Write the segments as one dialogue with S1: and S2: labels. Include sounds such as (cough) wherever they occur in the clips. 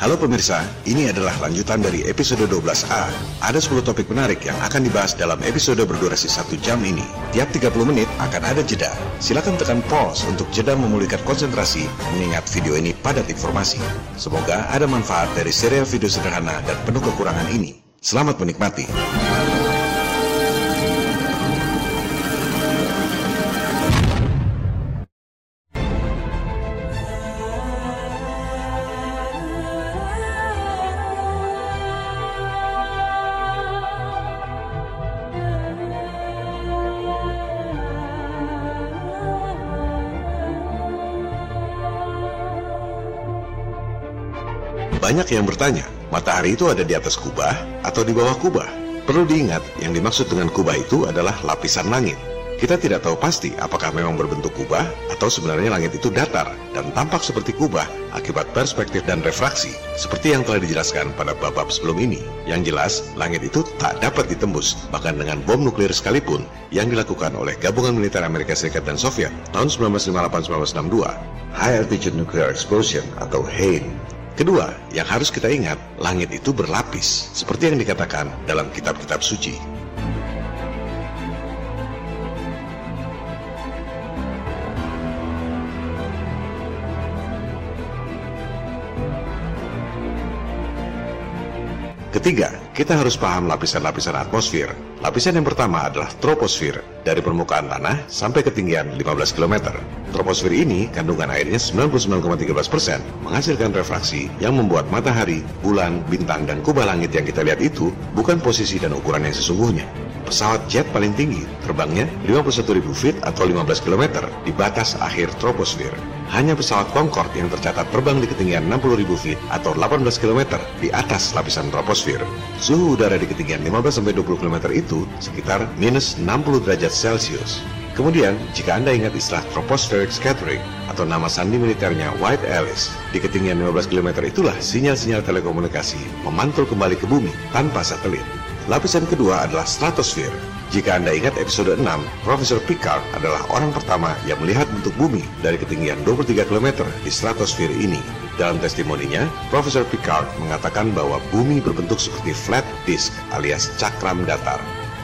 S1: Halo pemirsa, ini adalah lanjutan dari episode 12A. Ada 10 topik menarik yang akan dibahas dalam episode berdurasi 1 jam ini. Tiap 30 menit akan ada jeda. Silakan tekan pause untuk jeda memulihkan konsentrasi mengingat video ini padat informasi. Semoga ada manfaat dari serial video sederhana dan penuh kekurangan ini. Selamat menikmati. Banyak yang bertanya, matahari itu ada di atas kubah atau di bawah kubah? Perlu diingat, yang dimaksud dengan kubah itu adalah lapisan langit. Kita tidak tahu pasti apakah memang berbentuk kubah atau sebenarnya langit itu datar dan tampak seperti kubah akibat perspektif dan refraksi, seperti yang telah dijelaskan pada bab-bab sebelum ini. Yang jelas, langit itu tak dapat ditembus, bahkan dengan bom nuklir sekalipun, yang dilakukan oleh gabungan militer Amerika Serikat dan Soviet tahun 1958-1962, High Altitude Nuclear Explosion atau HANE. Kedua, yang harus kita ingat, langit itu berlapis, seperti yang dikatakan dalam kitab-kitab suci. Ketiga, kita harus paham lapisan-lapisan atmosfer. Lapisan yang pertama adalah troposfer, dari permukaan tanah sampai ketinggian 15 km. Troposfer ini kandungan airnya 99,13% menghasilkan refraksi yang membuat matahari, bulan, bintang, dan kubah langit yang kita lihat itu bukan posisi dan ukuran yang sesungguhnya. Pesawat jet paling tinggi, terbangnya 51.000 feet atau 15 km di batas akhir troposfer. Hanya pesawat Concorde yang tercatat terbang di ketinggian 60.000 feet atau 18 km di atas lapisan troposfer. Suhu udara di ketinggian 15-20 km itu sekitar minus 60 derajat Celcius. Kemudian, jika Anda ingat istilah tropospheric scattering atau nama sandi militernya White Alice, di ketinggian 15 km itulah sinyal-sinyal telekomunikasi memantul kembali ke bumi tanpa satelit. Lapisan kedua adalah stratosfer. Jika Anda ingat episode 6, Profesor Picard adalah orang pertama yang melihat bentuk bumi dari ketinggian 23 km di stratosfer ini. Dalam testimoninya, Profesor Picard mengatakan bahwa bumi berbentuk seperti flat disk alias cakram datar.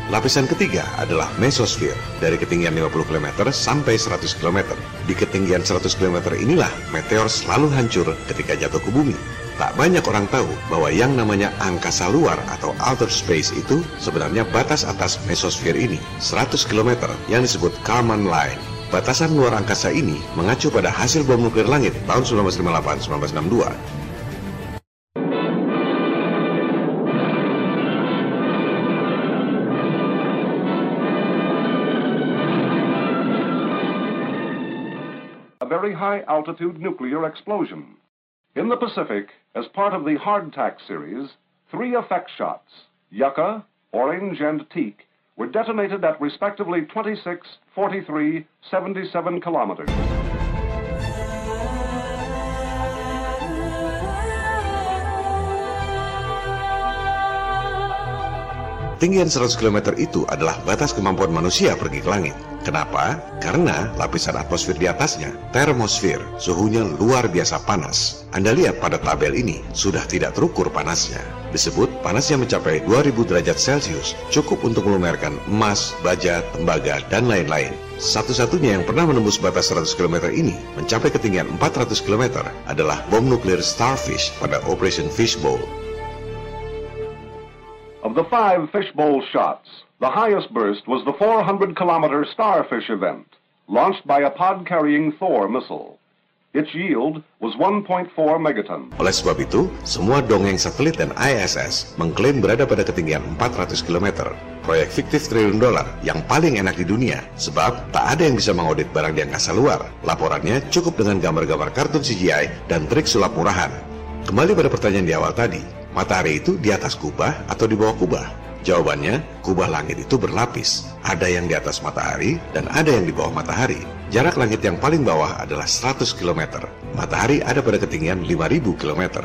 S1: Lapisan ketiga adalah mesosfer dari ketinggian 50 km sampai 100 km. Di ketinggian 100 km inilah meteor selalu hancur ketika jatuh ke bumi. Tak banyak orang tahu bahwa yang namanya angkasa luar atau outer space itu sebenarnya batas atas mesosfer ini, 100 km yang disebut Kármán Line. Batasan luar angkasa ini mengacu pada hasil bom nuklir langit tahun 1958-1962
S2: a very high altitude nuclear explosion. In the Pacific, as part of the Hardtack series, three effect shots, Yucca, Orange, and Teak, were detonated at respectively 26, 43, 77 kilometers.
S1: Ketinggian 100 km itu adalah batas kemampuan manusia pergi ke langit. Kenapa? Karena lapisan atmosfer di atasnya, termosfer, suhunya luar biasa panas. Anda lihat pada tabel ini, sudah tidak terukur panasnya. Disebut panasnya mencapai 2000 derajat Celcius, cukup untuk melumerkan emas, baja, tembaga, dan lain-lain. Satu-satunya yang pernah menembus batas 100 km ini mencapai ketinggian 400 km adalah bom nuklir Starfish pada Operation Fishbowl.
S2: Of the five fishbowl shots, the highest burst was the 400 kilometer Starfish event, launched by a pod carrying Thor missile. Its yield was 1.4 megaton.
S1: Oleh sebab itu, semua dongeng satelit dan ISS mengklaim berada pada ketinggian 400 km. Proyek fiktif triliun dolar yang paling enak di dunia, sebab tak ada yang bisa mengaudit barang di angkasa luar. Laporannya cukup dengan gambar-gambar kartun CGI dan trik sulap murahan. Kembali pada pertanyaan di awal tadi, matahari itu di atas kubah atau di bawah kubah? Jawabannya, kubah langit itu berlapis. Ada yang di atas matahari dan ada yang di bawah matahari. Jarak langit yang paling bawah adalah 100 km. Matahari ada pada ketinggian 5000 km.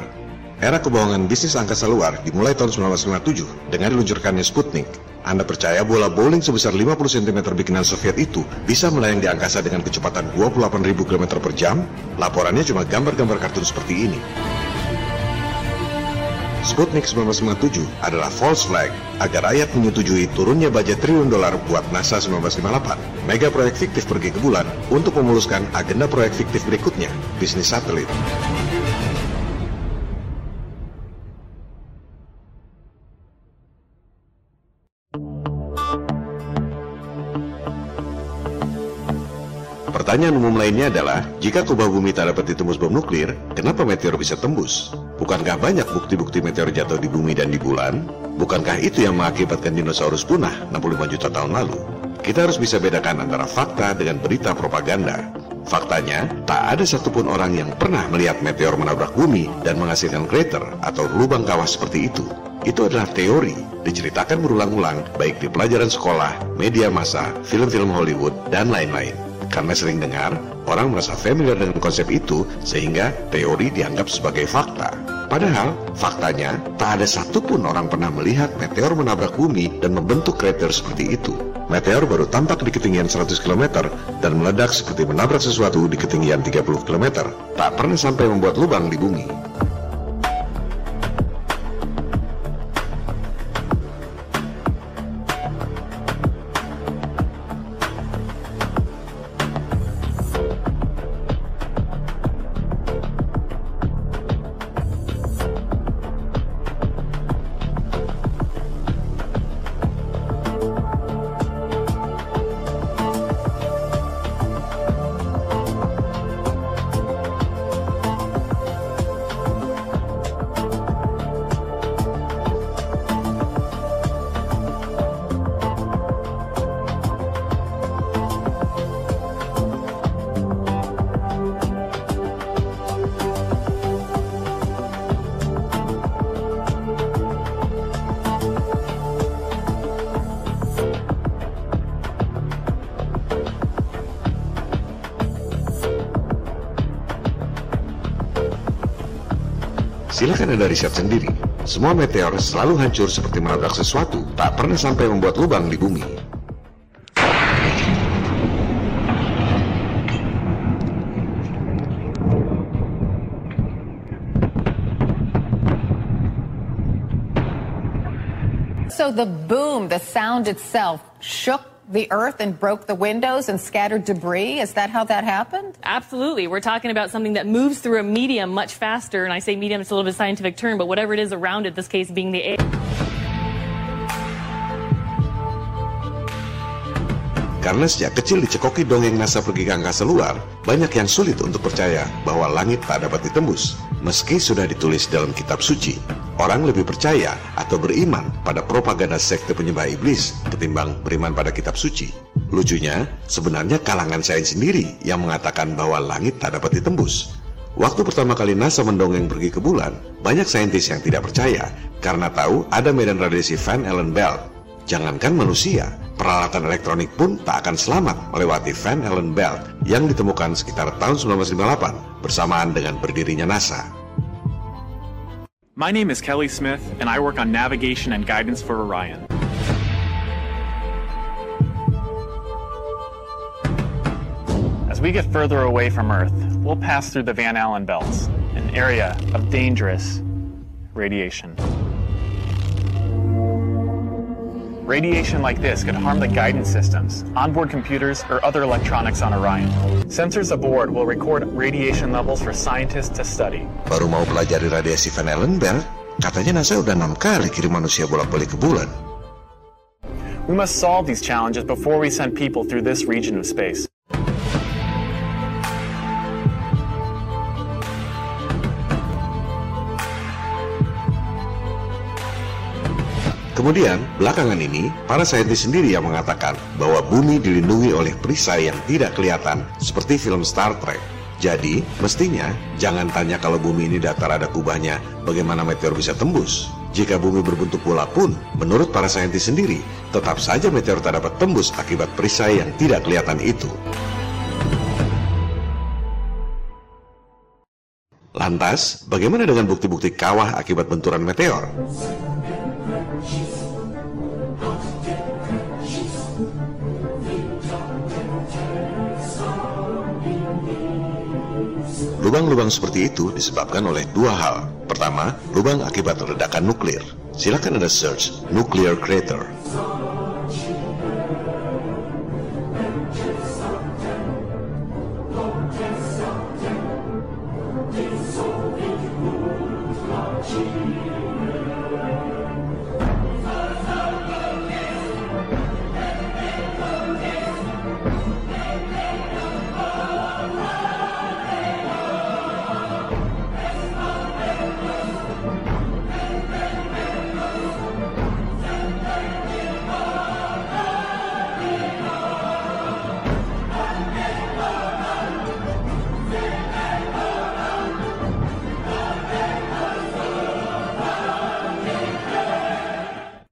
S1: Era kebohongan bisnis angkasa luar dimulai tahun 1957 dengan diluncurkannya Sputnik. Anda percaya bola bowling sebesar 50 cm bikinan Soviet itu bisa melayang di angkasa dengan kecepatan 28.000 km per jam? Laporannya cuma gambar-gambar kartun seperti ini. Sputnik 1957 adalah false flag agar rakyat menyetujui turunnya budget triliun dolar buat NASA 1958. Mega proyek fiktif pergi ke bulan untuk memuluskan agenda proyek fiktif berikutnya, bisnis satelit. Pertanyaan umum lainnya adalah, jika kubah bumi tak dapat ditembus bom nuklir, kenapa meteor bisa tembus? Bukankah banyak bukti-bukti meteor jatuh di bumi dan di bulan? Bukankah itu yang mengakibatkan dinosaurus punah 65 juta tahun lalu? Kita harus bisa bedakan antara fakta dengan berita propaganda. Faktanya, tak ada satupun orang yang pernah melihat meteor menabrak bumi dan menghasilkan krater atau lubang kawah seperti itu. Itu adalah teori, diceritakan berulang-ulang baik di pelajaran sekolah, media massa, film-film Hollywood, dan lain-lain. Karena sering dengar, orang merasa familiar dengan konsep itu sehingga teori dianggap sebagai fakta. Padahal, faktanya tak ada satupun orang pernah melihat meteor menabrak bumi dan membentuk krater seperti itu. Meteor baru tampak di ketinggian 100 km dan meledak seperti menabrak sesuatu di ketinggian 30 km. Tak pernah sampai membuat lubang di bumi. Silahkan Anda riset sendiri. Semua meteor selalu hancur seperti menabrak sesuatu, tak pernah sampai membuat lubang di bumi.
S3: So the boom, the sound itself, shook the earth and broke the windows and scattered debris? Is that how that happened?
S4: Absolutely. We're talking about something that moves through a medium much faster. And I say medium, it's a little bit scientific term, but whatever it is around it, this case being the air.
S1: Karena sejak kecil dicekoki dongeng NASA pergi ke angkasa luar, banyak yang sulit untuk percaya bahwa langit tak dapat ditembus, meski sudah ditulis dalam kitab suci. Orang lebih percaya atau beriman pada propaganda sekte penyembah iblis ketimbang beriman pada kitab suci. Lucunya, sebenarnya kalangan sains sendiri yang mengatakan bahwa langit tak dapat ditembus. Waktu pertama kali NASA mendongeng pergi ke bulan, banyak saintis yang tidak percaya karena tahu ada medan radiasi Van Allen belt Jangankan manusia, peralatan elektronik pun tak akan selamat melewati Van Allen Belt yang ditemukan sekitar tahun 1958 bersamaan dengan berdirinya NASA.
S5: My name is Kelly Smith, and I work on navigation and guidance for Orion. As we get further away from Earth, we'll pass through the Van Allen belts, an area of dangerous radiation. Radiation like this could harm the guidance systems, onboard computers, or other electronics on Orion. Sensors aboard will record radiation levels for scientists to study.
S1: Baru mau pelajari radiasi Van Allen Belt, katanya NASA udah enam kali kirim manusia bolak-balik ke bulan.
S5: We must solve these challenges before we send people through this region of space.
S1: Kemudian, belakangan ini, para saintis sendiri yang mengatakan bahwa bumi dilindungi oleh perisai yang tidak kelihatan seperti film Star Trek. Jadi, mestinya jangan tanya kalau bumi ini datar ada kubahnya, bagaimana meteor bisa tembus. Jika bumi berbentuk bola pun, menurut para saintis sendiri, tetap saja meteor tak dapat tembus akibat perisai yang tidak kelihatan itu. Lantas, bagaimana dengan bukti-bukti kawah akibat benturan meteor? Lubang-lubang seperti itu disebabkan oleh dua hal. Pertama, lubang akibat ledakan nuklir. Silakan Anda search nuclear crater.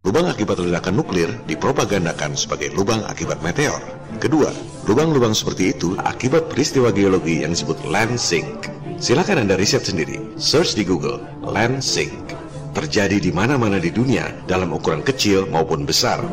S1: Lubang akibat ledakan nuklir dipropagandakan sebagai lubang akibat meteor. Kedua, lubang-lubang seperti itu akibat peristiwa geologi yang disebut land sink. Silakan Anda riset sendiri. Search di Google, land sink. Terjadi di mana-mana di dunia dalam ukuran kecil maupun besar.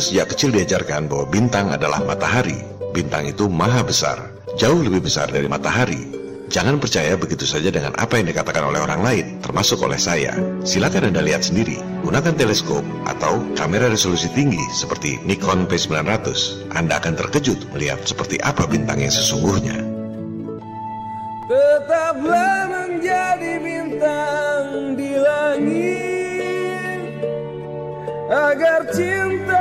S1: Sejak kecil diajarkan bahwa bintang adalah matahari. Bintang itu maha besar, jauh lebih besar dari matahari. Jangan percaya begitu saja dengan apa yang dikatakan oleh orang lain, termasuk oleh saya. Silakan Anda lihat sendiri. Gunakan teleskop atau kamera resolusi tinggi seperti Nikon P900. Anda akan terkejut melihat seperti apa bintang yang sesungguhnya.
S6: Tetaplah menjadi bintang di langit Agar cinta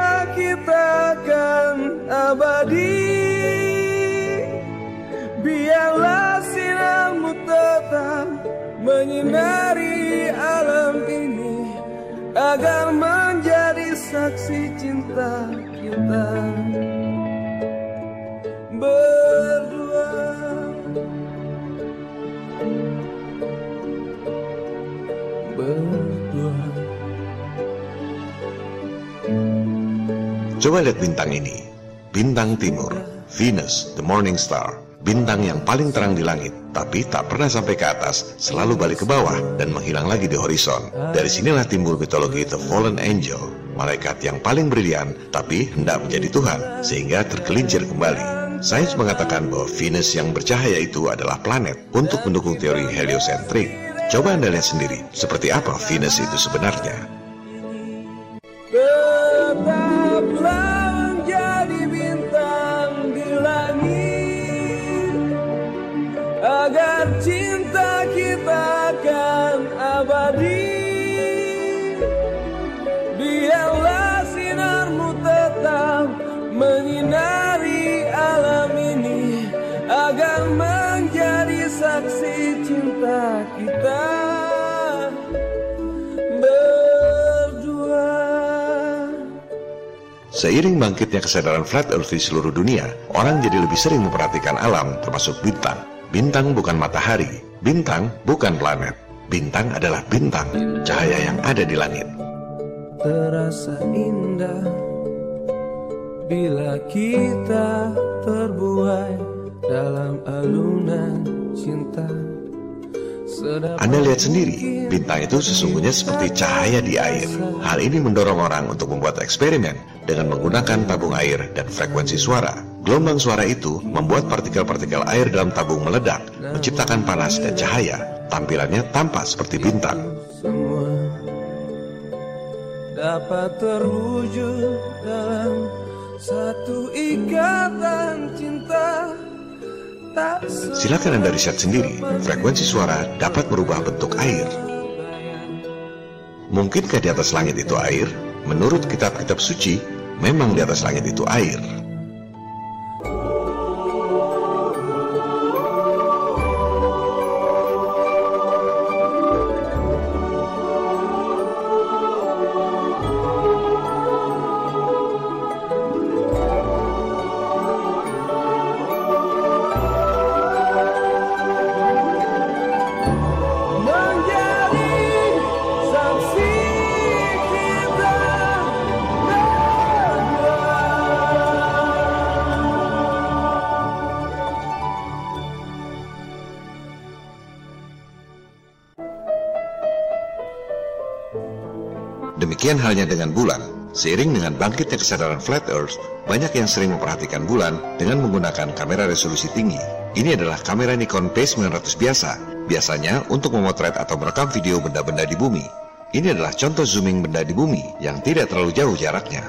S6: kita akan abadi. Biarlah sinarmu tetap menyinari alam ini Agar menjadi saksi cinta kita. Berdua
S1: Coba lihat bintang ini. Bintang timur, Venus, the morning star. Bintang yang paling terang di langit, tapi tak pernah sampai ke atas, selalu balik ke bawah dan menghilang lagi di horizon. Dari sinilah timbul mitologi The Fallen Angel, malaikat yang paling brilian, tapi hendak menjadi Tuhan, sehingga tergelincir kembali. Sains mengatakan bahwa Venus yang bercahaya itu adalah planet untuk mendukung teori heliosentrik. Coba Anda lihat sendiri, seperti apa Venus itu sebenarnya. Seiring bangkitnya kesadaran flat earth di seluruh dunia, orang jadi lebih sering memperhatikan alam termasuk bintang. Bintang bukan matahari, bintang bukan planet. Bintang adalah bintang, cahaya yang ada di langit.
S6: terasa indah bila kita terbuai dalam alunan cinta.
S1: Anda lihat sendiri, bintang itu sesungguhnya seperti cahaya di air. Hal ini mendorong orang untuk membuat eksperimen dengan menggunakan tabung air dan frekuensi suara. Gelombang suara itu membuat partikel-partikel air dalam tabung meledak, menciptakan panas dan cahaya. Tampilannya tampak seperti bintang.
S6: dapat terwujud dalam satu ikatan cinta.
S1: Silakan Anda riset sendiri, frekuensi suara dapat merubah bentuk air. Mungkinkah di atas langit itu air? Menurut kitab-kitab suci, memang di atas langit itu air. Demikian halnya dengan bulan. Seiring dengan bangkitnya kesadaran flat earth, banyak yang sering memperhatikan bulan dengan menggunakan kamera resolusi tinggi. Ini adalah kamera Nikon P900 biasa, biasanya untuk memotret atau merekam video benda-benda di bumi. Ini adalah contoh zooming benda di bumi yang tidak terlalu jauh jaraknya.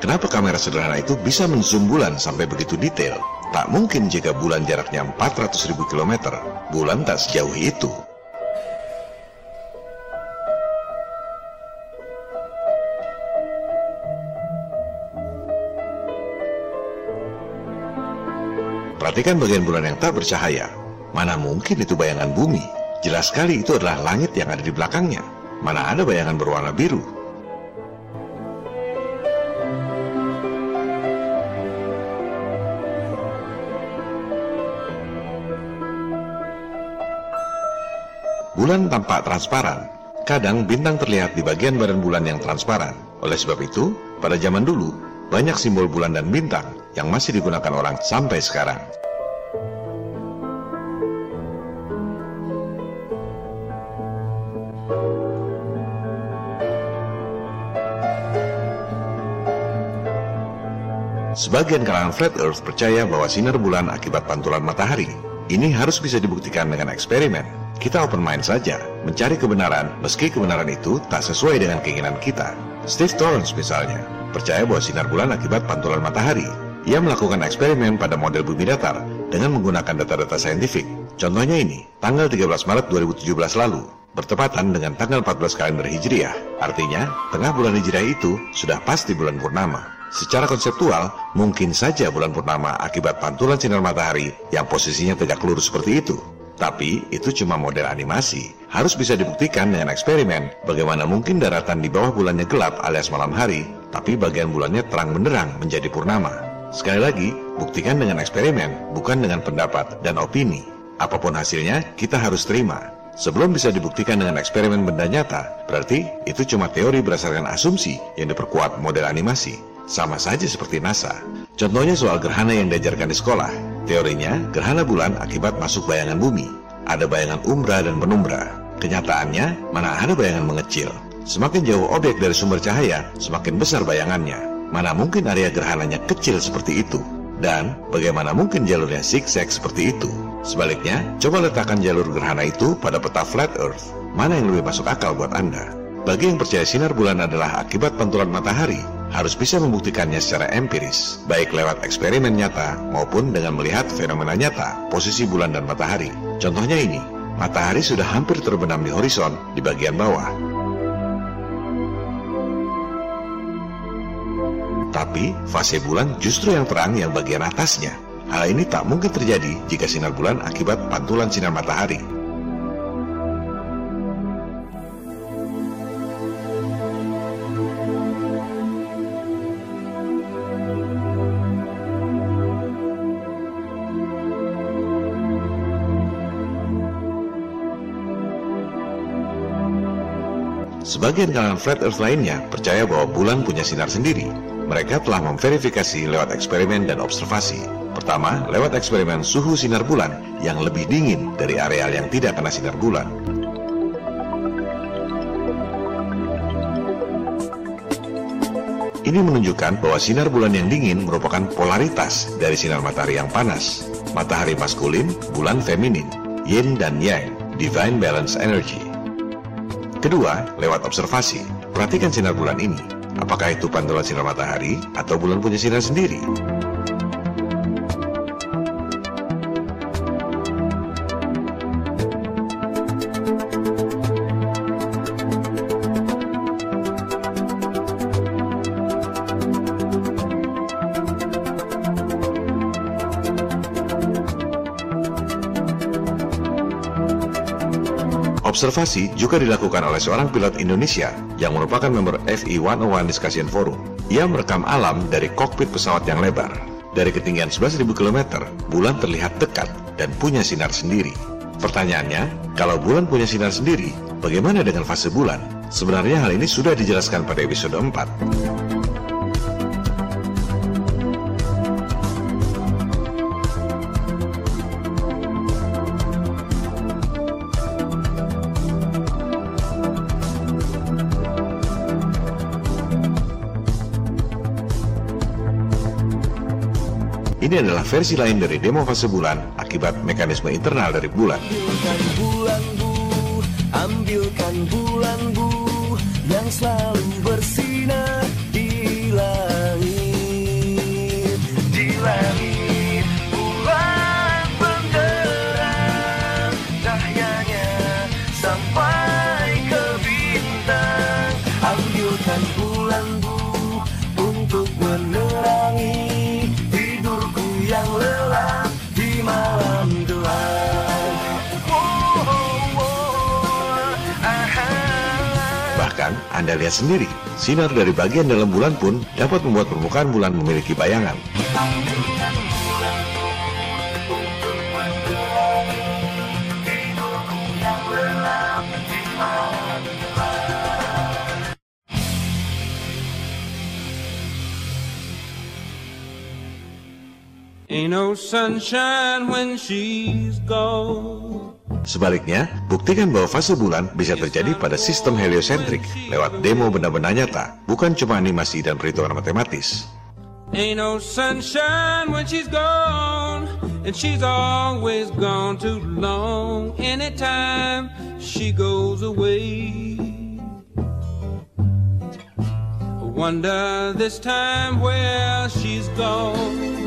S1: Kenapa kamera sederhana itu bisa menzoom bulan sampai begitu detail? Tak mungkin jika bulan jaraknya 400 ribu kilometer. Bulan tak sejauh itu. Perhatikan bagian bulan yang tak bercahaya. Mana mungkin itu bayangan bumi? Jelas sekali itu adalah langit yang ada di belakangnya. Mana ada bayangan berwarna biru? Bulan tampak transparan. Kadang bintang terlihat di bagian badan bulan yang transparan. Oleh sebab itu, pada zaman dulu, banyak simbol bulan dan bintang yang masih digunakan orang sampai sekarang. Sebagian kalangan flat earth percaya bahwa sinar bulan akibat pantulan matahari. Ini harus bisa dibuktikan dengan eksperimen. Kita open mind saja, mencari kebenaran meski kebenaran itu tak sesuai dengan keinginan kita. Steve Torrance misalnya, percaya bahwa sinar bulan akibat pantulan matahari. Ia melakukan eksperimen pada model bumi datar dengan menggunakan data-data saintifik. Contohnya ini, tanggal 13 Maret 2017 lalu, bertepatan dengan tanggal 14 kalender Hijriah. Artinya, tengah bulan Hijriah itu sudah pasti bulan purnama. Secara konseptual, mungkin saja bulan purnama akibat pantulan sinar matahari yang posisinya tegak lurus seperti itu. Tapi itu cuma model animasi. Harus bisa dibuktikan dengan eksperimen bagaimana mungkin daratan di bawah bulannya gelap alias malam hari, tapi bagian bulannya terang benderang menjadi purnama. Sekali lagi, buktikan dengan eksperimen, bukan dengan pendapat dan opini. Apa pun hasilnya, kita harus terima. Sebelum bisa dibuktikan dengan eksperimen benda nyata, berarti itu cuma teori berdasarkan asumsi yang diperkuat model animasi. Sama saja seperti NASA. Contohnya soal gerhana yang diajarkan di sekolah. Teorinya, gerhana bulan akibat masuk bayangan bumi. Ada bayangan umbra dan penumbra. Kenyataannya, mana ada bayangan mengecil. Semakin jauh objek dari sumber cahaya, semakin besar bayangannya. Mana mungkin area gerhananya kecil seperti itu. Dan bagaimana mungkin jalurnya zigzag seperti itu? Sebaliknya, coba letakkan jalur gerhana itu pada peta flat earth. Mana yang lebih masuk akal buat Anda? Bagi yang percaya sinar bulan adalah akibat pantulan matahari, harus bisa membuktikannya secara empiris, baik lewat eksperimen nyata maupun dengan melihat fenomena nyata, posisi bulan dan matahari. Contohnya ini, matahari sudah hampir terbenam di horizon di bagian bawah. Tapi, fase bulan justru yang terang yang bagian atasnya. Hal ini tak mungkin terjadi jika sinar bulan akibat pantulan sinar matahari. Sebagian kalangan flat earth lainnya percaya bahwa bulan punya sinar sendiri. Mereka telah memverifikasi lewat eksperimen dan observasi. Pertama, lewat eksperimen suhu sinar bulan yang lebih dingin dari areal yang tidak kena sinar bulan. Ini menunjukkan bahwa sinar bulan yang dingin merupakan polaritas dari sinar matahari yang panas. Matahari maskulin, bulan feminin, yin dan yang, divine balance energy. Kedua, lewat observasi. Perhatikan sinar bulan ini. Apakah itu pantulan sinar matahari atau bulan punya sinar sendiri? Observasi juga dilakukan oleh seorang pilot Indonesia yang merupakan member FE101 Discussion Forum. Ia merekam alam dari kokpit pesawat yang lebar. Dari ketinggian 11.000 km, bulan terlihat dekat dan punya sinar sendiri. Pertanyaannya, kalau bulan punya sinar sendiri, bagaimana dengan fase bulan? Sebenarnya hal ini sudah dijelaskan pada episode 4. Ini adalah versi lain dari demo fase bulan akibat mekanisme internal dari bulan.
S7: Ambilkan bulan bu, ambilkan bulan bu yang selalu
S1: Bahkan, Anda lihat sendiri, sinar dari bagian dalam bulan pun dapat membuat permukaan bulan memiliki bayangan.
S7: Ain't no sunshine when she's gone.
S1: Sebaliknya, buktikan bahwa fase bulan bisa terjadi pada sistem heliosentrik lewat demo benda-benda nyata, bukan cuma animasi dan perhitungan matematis.
S7: Wonder this time where she's gone.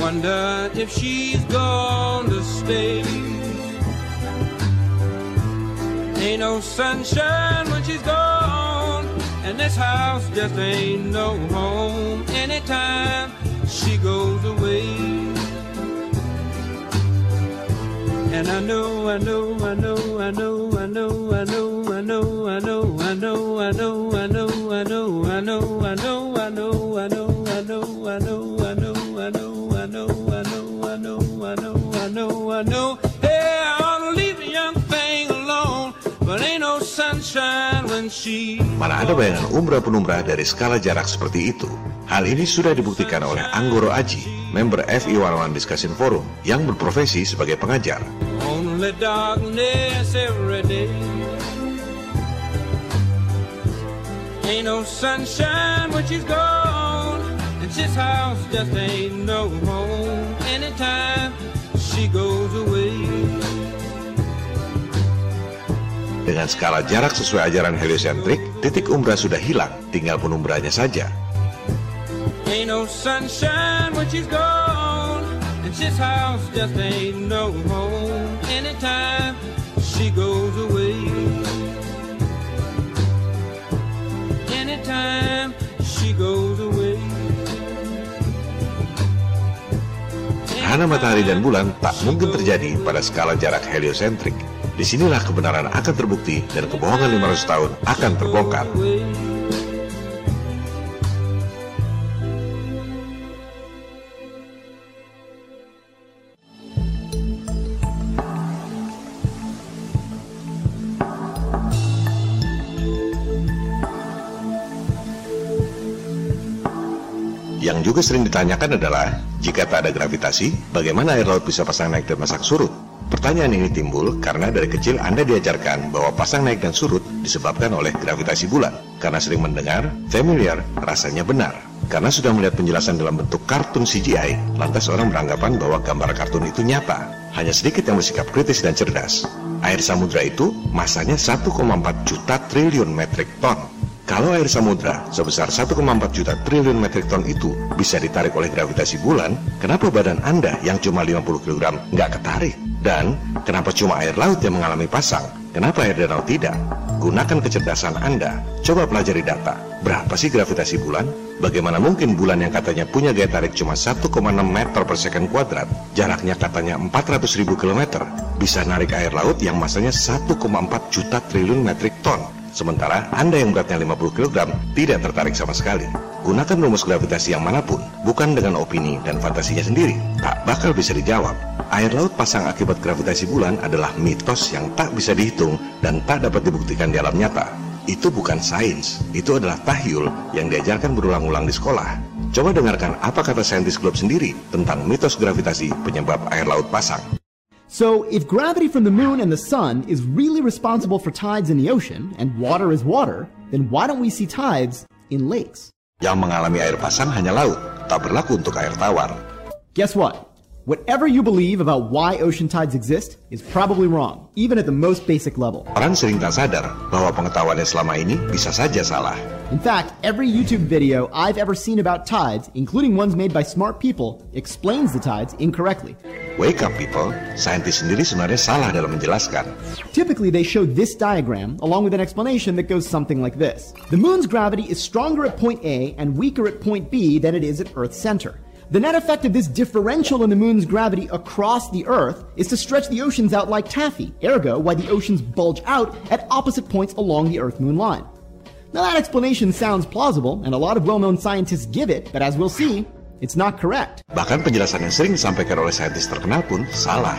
S7: Wonder if she's gonna stay. Ain't no sunshine when she's gone, and this house just ain't no home anytime she goes away. And I know, I know, I know, I know, I know, I know, I know, I know, I know, I know, I know, I know, I know, I know, know, I know. Hey, I ought to leave the young thing alone, but ain't no sunshine when she.
S1: Mana ada bayangan umrah penumrah dari skala jarak seperti itu? Hal ini sudah dibuktikan oleh Anggoro Aji, member FI11 Discussion Forum, yang berprofesi sebagai pengajar.
S7: Only darkness every day. Ain't no sunshine when she's gone, and this house just ain't no home anytime goes away.
S1: Dengan skala jarak sesuai ajaran heliosentrik, titik umrah sudah hilang, tinggal penumbrahnya saja.
S7: Ain't no sunshine when she's gone, and this house just ain't no home anytime she goes
S1: Gerhana matahari dan bulan tak mungkin terjadi pada skala jarak heliosentrik. Di sinilah kebenaran akan terbukti dan kebohongan 500 tahun akan terbongkar. Yang juga sering ditanyakan adalah, jika tak ada gravitasi, bagaimana air laut bisa pasang naik dan masak surut? Pertanyaan ini timbul karena dari kecil Anda diajarkan bahwa pasang naik dan surut disebabkan oleh gravitasi bulan. Karena sering mendengar, familiar, rasanya benar. Karena sudah melihat penjelasan dalam bentuk kartun CGI, lantas orang beranggapan bahwa gambar kartun itu nyata. Hanya sedikit yang bersikap kritis dan cerdas. Air samudra itu masanya 1,4 juta triliun metrik ton. Kalau air samudra sebesar 1,4 juta triliun metrik ton itu bisa ditarik oleh gravitasi bulan, kenapa badan Anda yang cuma 50 kg nggak ketarik? Dan kenapa cuma air laut yang mengalami pasang? Kenapa air danau tidak? Gunakan kecerdasan Anda. Coba pelajari data. Berapa sih gravitasi bulan? Bagaimana mungkin bulan yang katanya punya gaya tarik cuma 1,6 meter per second kuadrat, jaraknya katanya 400 ribu kilometer, bisa narik air laut yang masanya 1,4 juta triliun metrik ton? Sementara Anda yang beratnya 50 kg tidak tertarik sama sekali. Gunakan rumus gravitasi yang mana pun, bukan dengan opini dan fantasinya sendiri. Tak bakal bisa dijawab. Air laut pasang akibat gravitasi bulan adalah mitos yang tak bisa dihitung dan tak dapat dibuktikan di alam nyata. Itu bukan sains, itu adalah tahyul yang diajarkan berulang-ulang di sekolah. Coba dengarkan apa kata saintis Globe sendiri tentang mitos gravitasi penyebab air laut pasang.
S8: So, if gravity from the moon and the sun is really responsible for tides in the ocean, and water is water, then why don't we see tides in lakes?
S1: Yang mengalami air pasang hanya laut, tak berlaku untuk air tawar.
S8: Guess what? Whatever you believe about why ocean tides exist is probably wrong, even at the most basic level.
S1: Orang sering tak sadar bahwa pengetahuannya selama ini bisa saja salah.
S8: In fact, every YouTube video I've ever seen about tides, including ones made by smart people, explains the tides incorrectly.
S1: Wake up people, scientists sendiri sebenarnya salah dalam menjelaskan.
S8: Typically, they show this diagram along with an explanation that goes something like this The moon's gravity is stronger at point A and weaker at point B than it is at Earth's center. The net effect of this differential in the moon's gravity across the Earth is to stretch the oceans out like taffy, ergo, why the oceans bulge out at opposite points along the Earth moon line. Now, that explanation sounds plausible, and a lot of well known scientists give it, but as we'll see, it's not correct.
S1: Bahkan penjelasan yang sering disampaikan oleh saintis terkenal pun salah.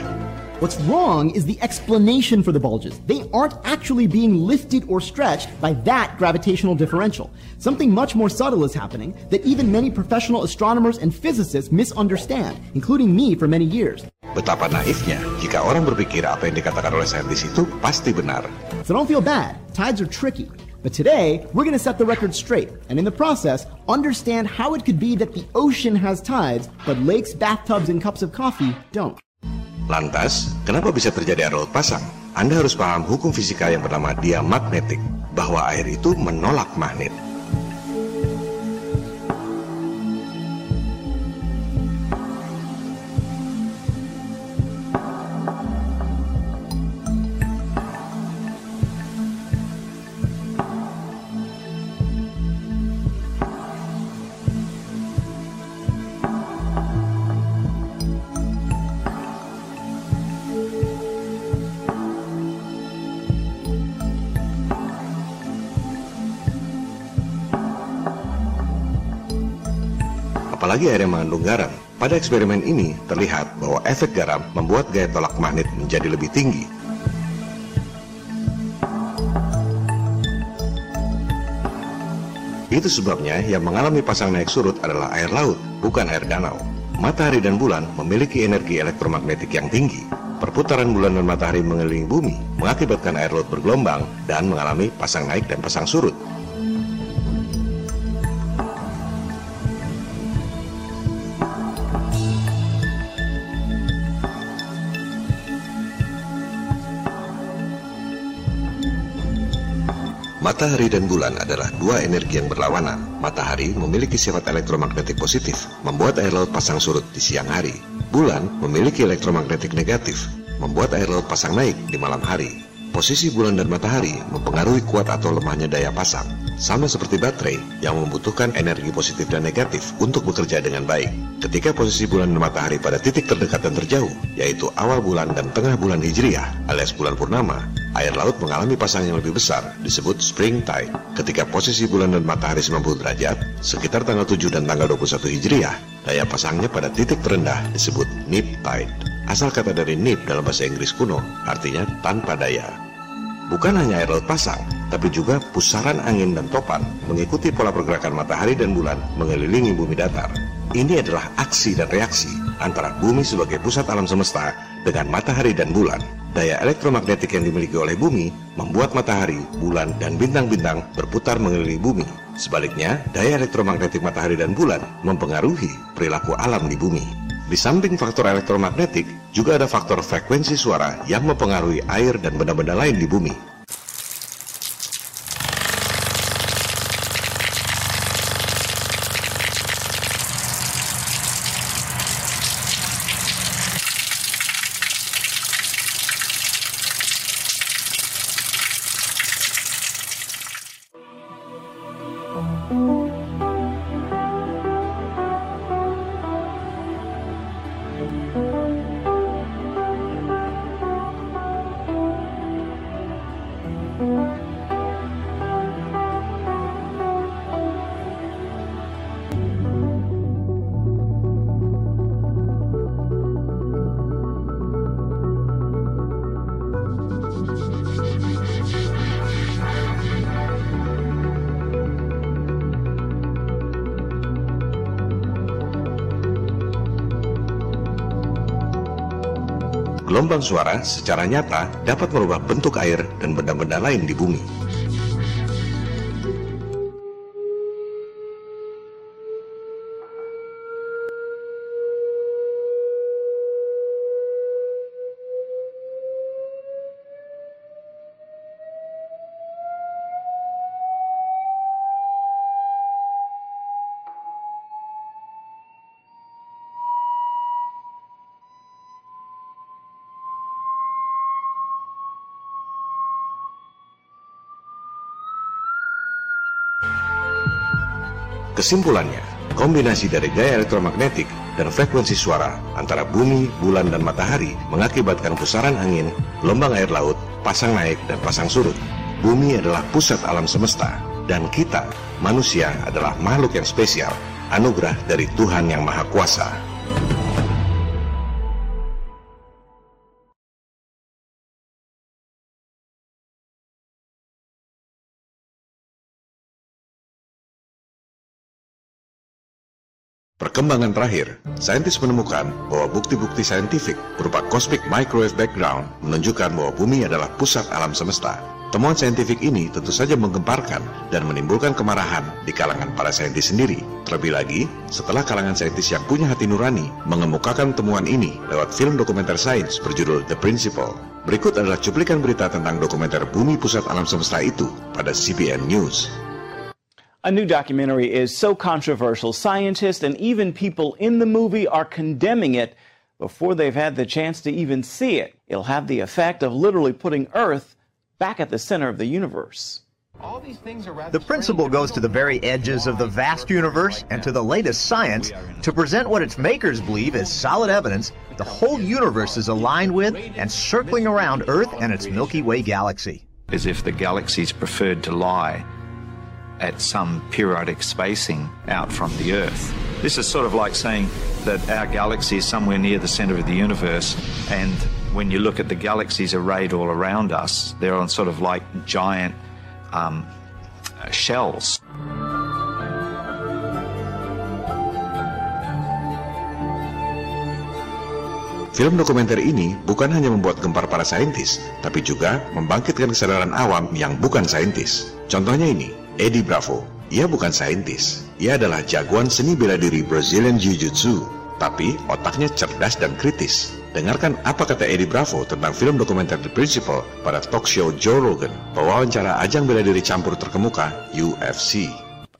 S8: What's wrong is the explanation for the bulges. They aren't actually being lifted or stretched by that gravitational differential. Something much more subtle is happening that even many professional astronomers and physicists misunderstand, including me for many years.
S1: Betapa naifnya jika orang berpikir apa yang dikatakan oleh saintis itu pasti benar.
S8: So don't feel bad. Tides are tricky. But today, we're going to set the record straight, and in the process, understand how it could be that the ocean has tides, but lakes, bathtubs, and cups of coffee don't.
S1: Lantas, kenapa bisa terjadi air laut pasang? Anda harus paham hukum fisika yang bernama diamagnetik, bahwa air itu menolak magnet. Apalagi air yang mengandung garam. Pada eksperimen ini terlihat bahwa efek garam membuat gaya tolak magnet menjadi lebih tinggi. Itu sebabnya yang mengalami pasang naik surut adalah air laut, bukan air danau. Matahari dan bulan memiliki energi elektromagnetik yang tinggi. Perputaran bulan dan matahari mengelilingi bumi mengakibatkan air laut bergelombang dan mengalami pasang naik dan pasang surut. Matahari dan bulan adalah dua energi yang berlawanan. Matahari memiliki sifat elektromagnetik positif, membuat air laut pasang surut di siang hari. Bulan memiliki elektromagnetik negatif, membuat air laut pasang naik di malam hari. Posisi bulan dan matahari mempengaruhi kuat atau lemahnya daya pasang, sama seperti baterai yang membutuhkan energi positif dan negatif untuk bekerja dengan baik. Ketika posisi bulan dan matahari pada titik terdekat dan terjauh, yaitu awal bulan dan tengah bulan Hijriah alias bulan purnama, air laut mengalami pasang yang lebih besar, disebut spring tide. Ketika posisi bulan dan matahari 90 derajat, sekitar tanggal 7 dan tanggal 21 Hijriah, daya pasangnya pada titik terendah disebut neap tide. Asal kata dari nip dalam bahasa Inggris kuno, artinya tanpa daya. Bukan hanya air laut pasang, tapi juga pusaran angin dan topan mengikuti pola pergerakan matahari dan bulan mengelilingi bumi datar. Ini adalah aksi dan reaksi antara bumi sebagai pusat alam semesta dengan matahari dan bulan. Daya elektromagnetik yang dimiliki oleh bumi membuat matahari, bulan, dan bintang-bintang berputar mengelilingi bumi. Sebaliknya, daya elektromagnetik matahari dan bulan mempengaruhi perilaku alam di bumi. Di samping faktor elektromagnetik, juga ada faktor frekuensi suara yang mempengaruhi air dan benda-benda lain di bumi. Gelombang suara secara nyata dapat merubah bentuk air dan benda-benda lain di bumi. Kesimpulannya, kombinasi dari gaya elektromagnetik dan frekuensi suara antara bumi, bulan, dan matahari mengakibatkan pusaran angin, gelombang air laut, pasang naik, dan pasang surut. Bumi adalah pusat alam semesta, dan kita, manusia, adalah makhluk yang spesial, anugerah dari Tuhan Yang Maha Kuasa. Perkembangan terakhir, saintis menemukan bahwa bukti-bukti saintifik berupa cosmic microwave background menunjukkan bahwa bumi adalah pusat alam semesta. Temuan saintifik ini tentu saja menggemparkan dan menimbulkan kemarahan di kalangan para saintis sendiri. Terlebih lagi, setelah kalangan saintis yang punya hati nurani mengemukakan temuan ini lewat film dokumenter sains berjudul The Principle. Berikut adalah cuplikan berita tentang dokumenter Bumi Pusat Alam Semesta itu pada CBN News.
S9: A new documentary is so controversial, scientists and even people in the movie are condemning it before they've had the chance to even see it. It'll have the effect of literally putting Earth back at the center of the universe.
S10: The principle goes to the very edges of the vast universe and to the latest science to present what its makers believe is solid evidence the whole universe is aligned with and circling around Earth and its Milky Way galaxy.
S11: As if the galaxies preferred to lie at some periodic spacing out from the Earth. This is sort of like saying that our galaxy is somewhere near the center of the universe, and when you look at the galaxies arrayed all around us, they're on sort of like giant um, shells.
S1: Film dokumenter ini bukan hanya membuat gempar para saintis, tapi juga membangkitkan kesadaran awam yang bukan saintis. Contohnya ini, Eddie Bravo. Ia bukan saintis, ia adalah jagoan seni bela diri Brazilian Jiu-Jitsu, tapi otaknya cerdas dan kritis. Dengarkan apa kata Eddie Bravo tentang film dokumenter The Principle pada talk show Joe Rogan, pewawancara ajang bela diri campur terkemuka UFC.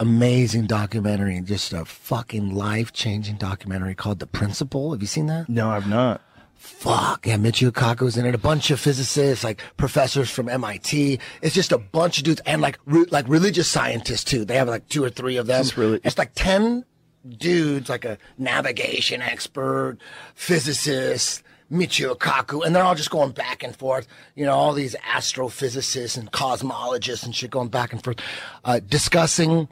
S12: amazing documentary, just a fucking life changing documentary called The Principle. Have you seen that?
S9: No, I've not.
S12: Fuck. Yeah, Michio Kaku Kaku's in it. A bunch of physicists, like professors from MIT. It's just a bunch of dudes and like, re- like religious scientists too. They have like two or three of them.
S9: Just really-
S12: it's like 10 dudes, like a navigation expert, physicist, Michio Kaku, and they're all just going back and forth. You know, all these astrophysicists and cosmologists and shit going back and forth, uh, discussing,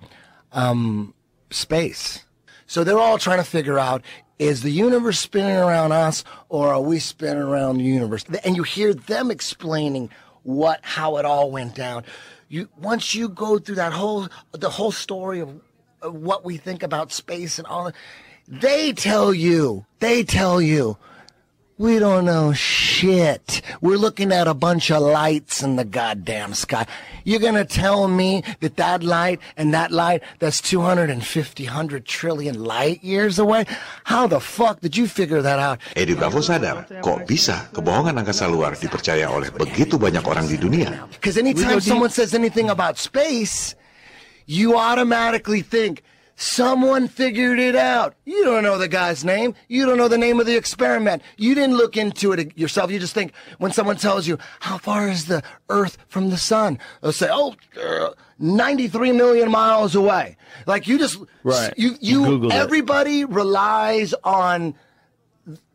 S12: um, space. So they're all trying to figure out is the universe spinning around us or are we spinning around the universe? And you hear them explaining what how it all went down. You once you go through that whole the whole story of, of what we think about space and all that, they tell you, they tell you we don't know. We're looking at a bunch of lights in the goddamn sky. You're gonna tell me that that light and that light that's 250, 100 trillion light years away? How the fuck did you figure that out?
S1: Eddie Bravo sadar, kok bisa kebohongan angkasa luar dipercaya oleh begitu banyak orang di dunia.
S12: Because anytime someone says anything about space, you automatically think someone figured it out. You don't know the guy's name. You don't know the name of the experiment. You didn't look into it yourself. You just think when someone tells you, how far is the earth from the sun? They'll say, oh, uh, 93 million miles away. Like you just,
S9: Right.
S12: you, you,
S9: Googled it.
S12: everybody relies on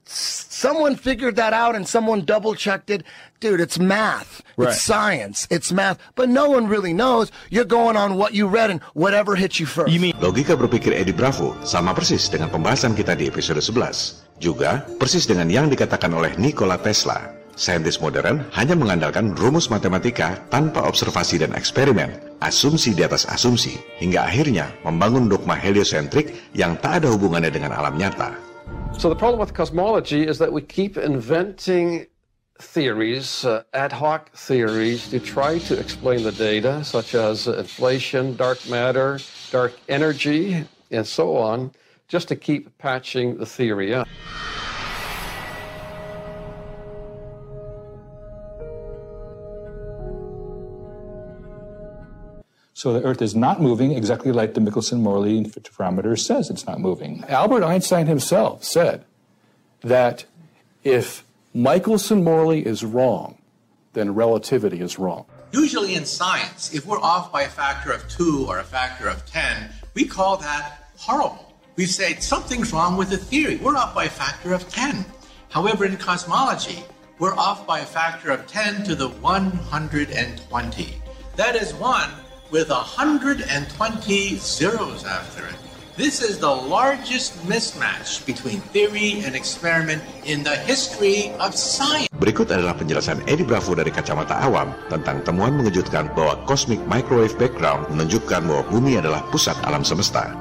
S12: someone figured that out and someone double checked it. Dude, it's math.
S9: Right.
S12: It's science. It's math. But no one really knows. You're going on what you read and whatever hits you first.
S9: You mean
S1: Logika berpikir Eddie Bravo sama persis dengan pembahasan kita di episode 11. Juga persis dengan yang dikatakan oleh Nikola Tesla. Saintis modern hanya mengandalkan rumus matematika tanpa observasi dan eksperimen, asumsi di atas asumsi, hingga akhirnya membangun dogma heliosentrik yang tak ada hubungannya dengan alam nyata.
S13: So the problem with cosmology is that we keep inventing theories, uh, ad hoc theories, to try to explain the data, such as inflation, dark matter, dark energy, and so on, just to keep patching the theory up.
S14: So the Earth is not moving exactly like the Michelson-Morley interferometer says it's not moving. Albert Einstein himself said that if Michelson-Morley is wrong, then relativity is wrong.
S15: Usually in science, if we're off by a factor of two or a factor of 10, we call that horrible. We say something's wrong with the theory. We're off by a factor of 10. However, in cosmology, we're off by a factor of 10 to the 120. That is one with 120 zeros after it. This is the largest mismatch between theory and experiment in the history of science.
S1: Berikut adalah penjelasan Eddie Bravo dari kacamata awam tentang temuan mengejutkan bahwa cosmic microwave background menunjukkan bahwa bumi adalah pusat alam semesta.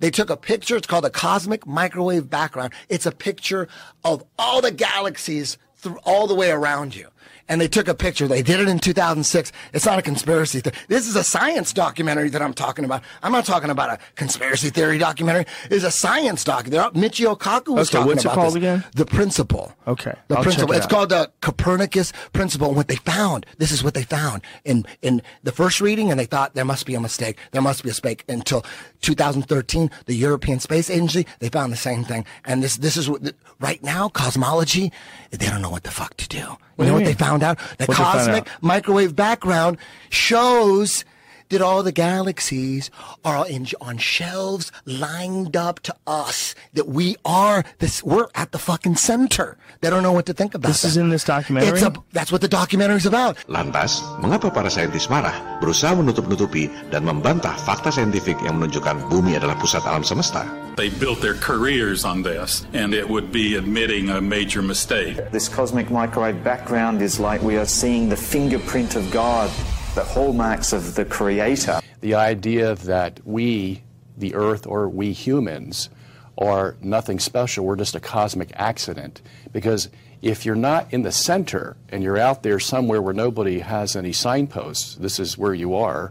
S12: They took a picture, it's called a cosmic microwave background. It's a picture of all the galaxies through all the way around you and they took a picture. They did it in 2006. It's not a conspiracy. Th- this is a science documentary that I'm talking about. I'm not talking about a conspiracy theory documentary. It's a science doc. Michio Kaku was
S16: okay,
S12: talking
S16: what's
S12: about
S16: it called
S12: this.
S16: again?
S12: The Principle.
S16: Okay,
S12: The
S16: I'll
S12: principle.
S16: Check it
S12: it's called the Copernicus Principle. And what they found, this is what they found in in the first reading, and they thought there must be a mistake. There must be a mistake. Until 2013, the European Space Agency, they found the same thing. And this this is what right now cosmology, they don't know what the fuck to do. You
S16: What
S12: know what they found out? The
S16: find
S12: cosmic
S16: out?
S12: microwave background shows that all the galaxies are in, on shelves lined up to us. That we are this. We're at the fucking center. They don't know what to think about.
S16: This is in this documentary?
S12: It's a, that's what the documentary is about.
S1: Lantas, mengapa para saintis marah, berusaha menutup-nutupi dan membantah fakta saintifik yang menunjukkan bumi adalah pusat alam semesta?
S17: They built their careers on this, and it would be admitting a major mistake.
S11: This cosmic microwave background is like we are seeing the fingerprint of God, the hallmarks of the Creator.
S14: The idea that we, the Earth, or we humans, are nothing special, we're just a cosmic accident. Because if you're not in the center and you're out there somewhere where nobody has any signposts, this is where you are,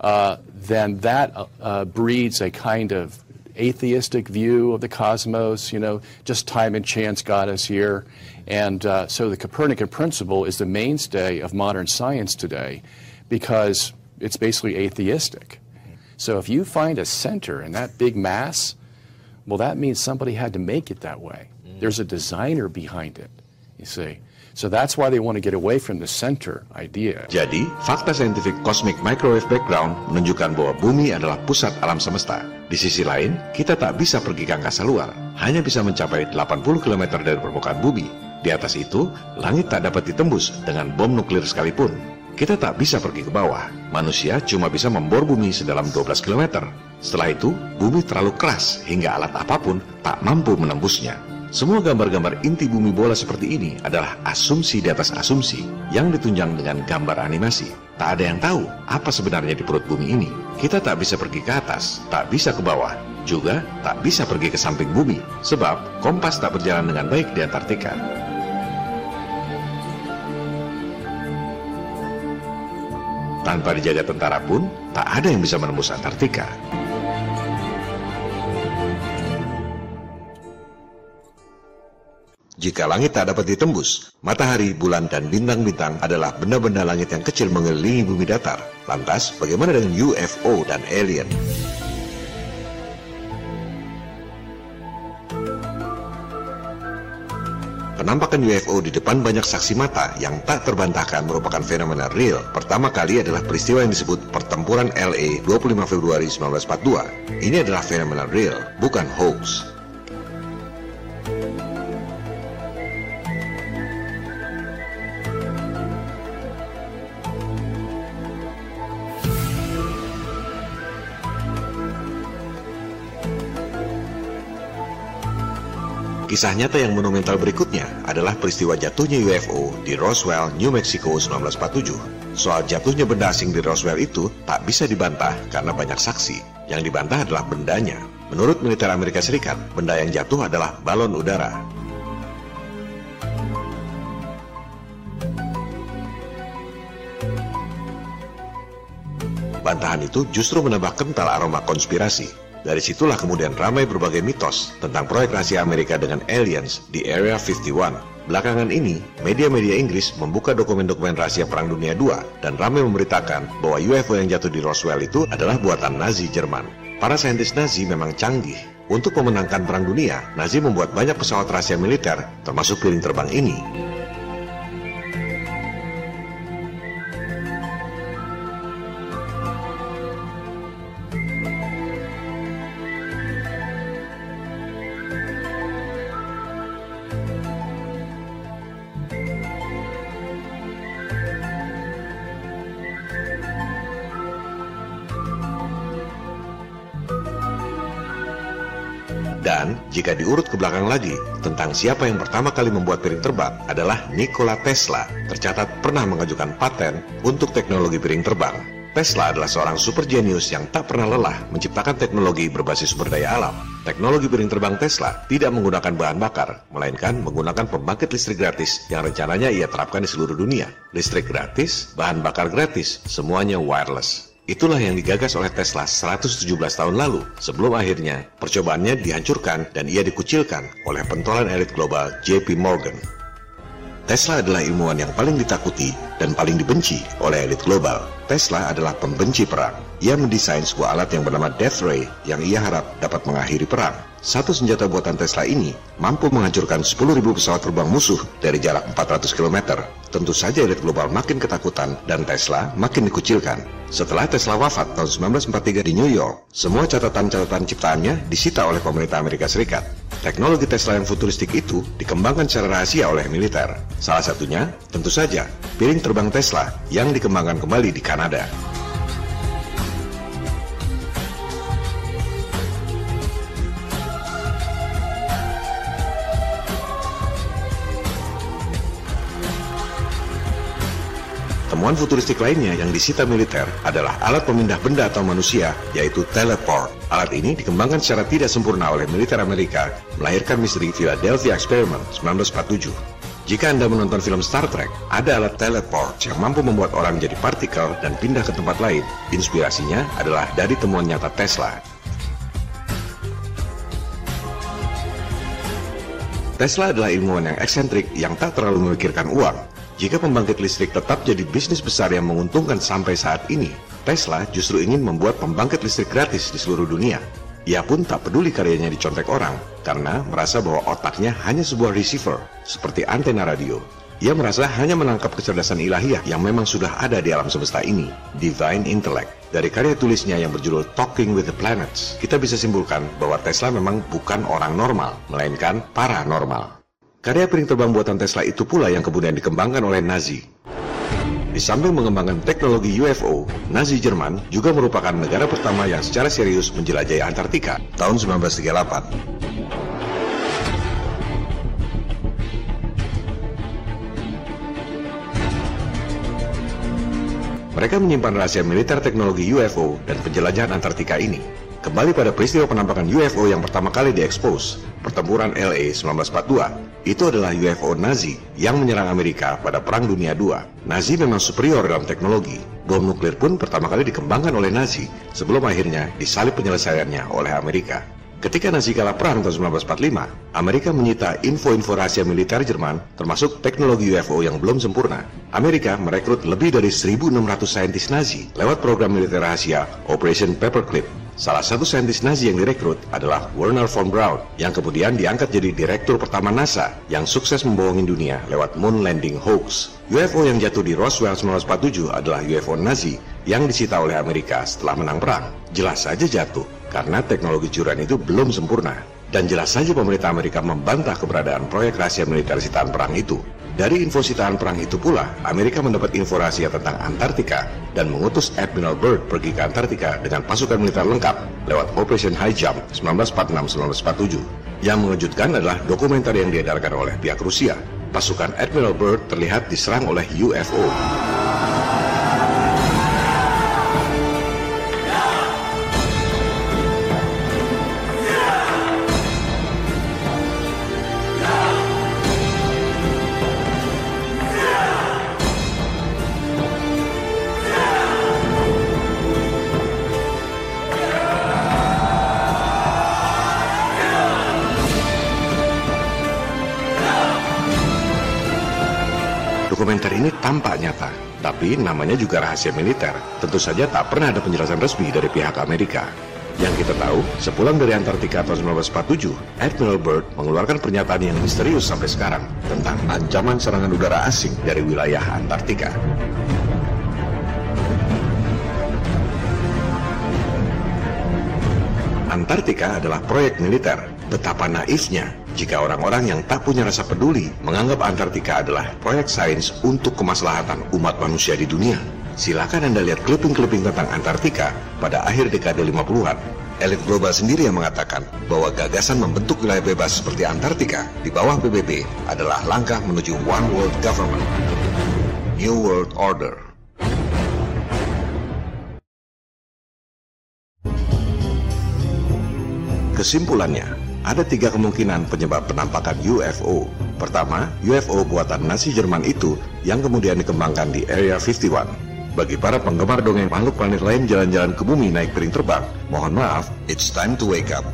S14: uh, then that uh, uh, breeds a kind of atheistic view of the cosmos, you know, just time and chance got us here. And uh, so the Copernican principle is the mainstay of modern science today because it's basically atheistic. So if you find a center in that big mass, well, that means somebody had to make it that way. There's a designer behind it, you see. So that's why they want to get away from the center idea.
S1: Jadi, fakta saintifik cosmic microwave background menunjukkan bahwa bumi adalah pusat alam semesta. Di sisi lain, kita tak bisa pergi ke angkasa luar, hanya bisa mencapai 80 km dari permukaan bumi. Di atas itu, langit tak dapat ditembus dengan bom nuklir sekalipun. Kita tak bisa pergi ke bawah. Manusia cuma bisa membor bumi sedalam 12 km. Setelah itu, bumi terlalu keras hingga alat apa pun tak mampu menembusnya. Semua gambar-gambar inti bumi bola seperti ini adalah asumsi di atas asumsi yang ditunjang dengan gambar animasi. Tak ada yang tahu apa sebenarnya di perut bumi ini. Kita tak bisa pergi ke atas, tak bisa ke bawah, juga tak bisa pergi ke samping bumi, sebab kompas tak berjalan dengan baik di Antartika. Tanpa dijaga tentara pun, tak ada yang bisa menembus Antartika. Jika langit tak dapat ditembus, matahari, bulan, dan bintang-bintang adalah benda-benda langit yang kecil mengelilingi bumi datar. Lantas, bagaimana dengan UFO dan alien? Penampakan UFO di depan banyak saksi mata yang tak terbantahkan merupakan fenomena real. Pertama kali adalah peristiwa yang disebut Pertempuran LA 25 Februari 1942. Ini adalah fenomena real, bukan hoax. Kisah nyata yang monumental berikutnya adalah peristiwa jatuhnya UFO di Roswell, New Mexico 1947. Soal jatuhnya benda asing di Roswell itu tak bisa dibantah karena banyak saksi. Yang dibantah adalah bendanya. Menurut militer Amerika Serikat, benda yang jatuh adalah balon udara. Bantahan itu justru menambah kental aroma konspirasi. Dari situlah kemudian ramai berbagai mitos tentang proyek rahasia Amerika dengan aliens di Area 51. Belakangan ini, media-media Inggris membuka dokumen-dokumen rahasia Perang Dunia II dan ramai memberitakan bahwa UFO yang jatuh di Roswell itu adalah buatan Nazi Jerman. Para saintis Nazi memang canggih. Untuk memenangkan Perang Dunia, Nazi membuat banyak pesawat rahasia militer, termasuk piring terbang ini. Jika diurut ke belakang lagi, tentang siapa yang pertama kali membuat piring terbang adalah Nikola Tesla, tercatat pernah mengajukan paten untuk teknologi piring terbang. Tesla adalah seorang super genius yang tak pernah lelah menciptakan teknologi berbasis sumber daya alam. Teknologi piring terbang Tesla tidak menggunakan bahan bakar, melainkan menggunakan pembangkit listrik gratis yang rencananya ia terapkan di seluruh dunia. Listrik gratis, bahan bakar gratis, semuanya wireless. Itulah yang digagas oleh Tesla 117 tahun lalu, sebelum akhirnya percobaannya dihancurkan dan ia dikucilkan oleh pentolan elit global JP Morgan. Tesla adalah ilmuwan yang paling ditakuti dan paling dibenci oleh elit global. Tesla adalah pembenci perang. Ia mendesain sebuah alat yang bernama Death Ray yang ia harap dapat mengakhiri perang. Satu senjata buatan Tesla ini mampu menghancurkan 10.000 pesawat terbang musuh dari jarak 400 km. Tentu saja elit global makin ketakutan dan Tesla makin dikucilkan. Setelah Tesla wafat tahun 1943 di New York, semua catatan-catatan ciptaannya disita oleh pemerintah Amerika Serikat. Teknologi Tesla yang futuristik itu dikembangkan secara rahasia oleh militer. Salah satunya, tentu saja, piring terbang Tesla yang dikembangkan kembali di Kanada. Temuan futuristik lainnya yang disita militer adalah alat pemindah benda atau manusia, yaitu teleport. Alat ini dikembangkan secara tidak sempurna oleh militer Amerika, melahirkan misteri Philadelphia Experiment 1947. Jika Anda menonton film Star Trek, ada alat teleport yang mampu membuat orang menjadi partikel dan pindah ke tempat lain. Inspirasinya adalah dari temuan nyata Tesla. Tesla adalah ilmuwan yang eksentrik yang tak terlalu memikirkan uang. Jika pembangkit listrik tetap jadi bisnis besar yang menguntungkan sampai saat ini, Tesla justru ingin membuat pembangkit listrik gratis di seluruh dunia. Ia pun tak peduli karyanya dicontek orang, karena merasa bahwa otaknya hanya sebuah receiver, seperti antena radio. Ia merasa hanya menangkap kecerdasan ilahiyah yang memang sudah ada di alam semesta ini, Divine Intellect. Dari karya tulisnya yang berjudul Talking with the Planets, kita bisa simpulkan bahwa Tesla memang bukan orang normal, melainkan paranormal. Karya piring terbang buatan Tesla itu pula yang kemudian dikembangkan oleh Nazi. Di samping mengembangkan teknologi UFO, Nazi Jerman juga merupakan negara pertama yang secara serius menjelajahi Antartika tahun 1938. Mereka menyimpan rahasia militer teknologi UFO dan penjelajahan Antartika ini. Kembali pada peristiwa penampakan UFO yang pertama kali diekspos, pertempuran LA 1942. Itu adalah UFO Nazi yang menyerang Amerika pada Perang Dunia II. Nazi memang superior dalam teknologi. Bom nuklir pun pertama kali dikembangkan oleh Nazi sebelum akhirnya disalip penyelesaiannya oleh Amerika. Ketika Nazi kalah perang tahun 1945, Amerika menyita info-info rahasia militer Jerman, termasuk teknologi UFO yang belum sempurna. Amerika merekrut lebih dari 1.600 saintis Nazi lewat program militer rahasia Operation Paperclip. Salah satu saintis Nazi yang direkrut adalah Werner von Braun, yang kemudian diangkat jadi direktur pertama NASA yang sukses membohongin dunia lewat moon landing hoax. UFO yang jatuh di Roswell 1947 adalah UFO Nazi yang disita oleh Amerika setelah menang perang. Jelas saja jatuh, karena teknologi curian itu belum sempurna. Dan jelas saja pemerintah Amerika membantah keberadaan proyek rahasia militer sitaan perang itu. Dari info sitaan perang itu pula, Amerika mendapat info rahasia tentang Antartika dan mengutus Admiral Byrd pergi ke Antartika dengan pasukan militer lengkap lewat Operation High Jump 1946-1947. Yang mengejutkan adalah dokumenter yang diedarkan oleh pihak Rusia. Pasukan Admiral Byrd terlihat diserang oleh UFO. Tapi namanya juga rahasia militer. Tentu saja tak pernah ada penjelasan resmi dari pihak Amerika. Yang kita tahu, sepulang dari Antartika tahun 1947, Admiral Byrd mengeluarkan pernyataan yang misterius sampai sekarang tentang ancaman serangan udara asing dari wilayah Antartika. Antartika adalah proyek militer. Betapa naifnya jika orang-orang yang tak punya rasa peduli menganggap Antartika adalah proyek sains untuk kemaslahatan umat manusia di dunia. Silakan Anda lihat clipping-clipping tentang Antartika pada akhir dekade 50-an. Elit global sendiri yang mengatakan bahwa gagasan membentuk wilayah bebas seperti Antartika di bawah PBB adalah langkah menuju One World Government. New World Order. Kesimpulannya, ada tiga kemungkinan penyebab penampakan UFO. Pertama, UFO buatan Nazi Jerman itu yang kemudian dikembangkan di Area 51. Bagi para penggemar dongeng makhluk planet lain jalan-jalan ke bumi naik piring terbang, mohon maaf, it's time to wake up.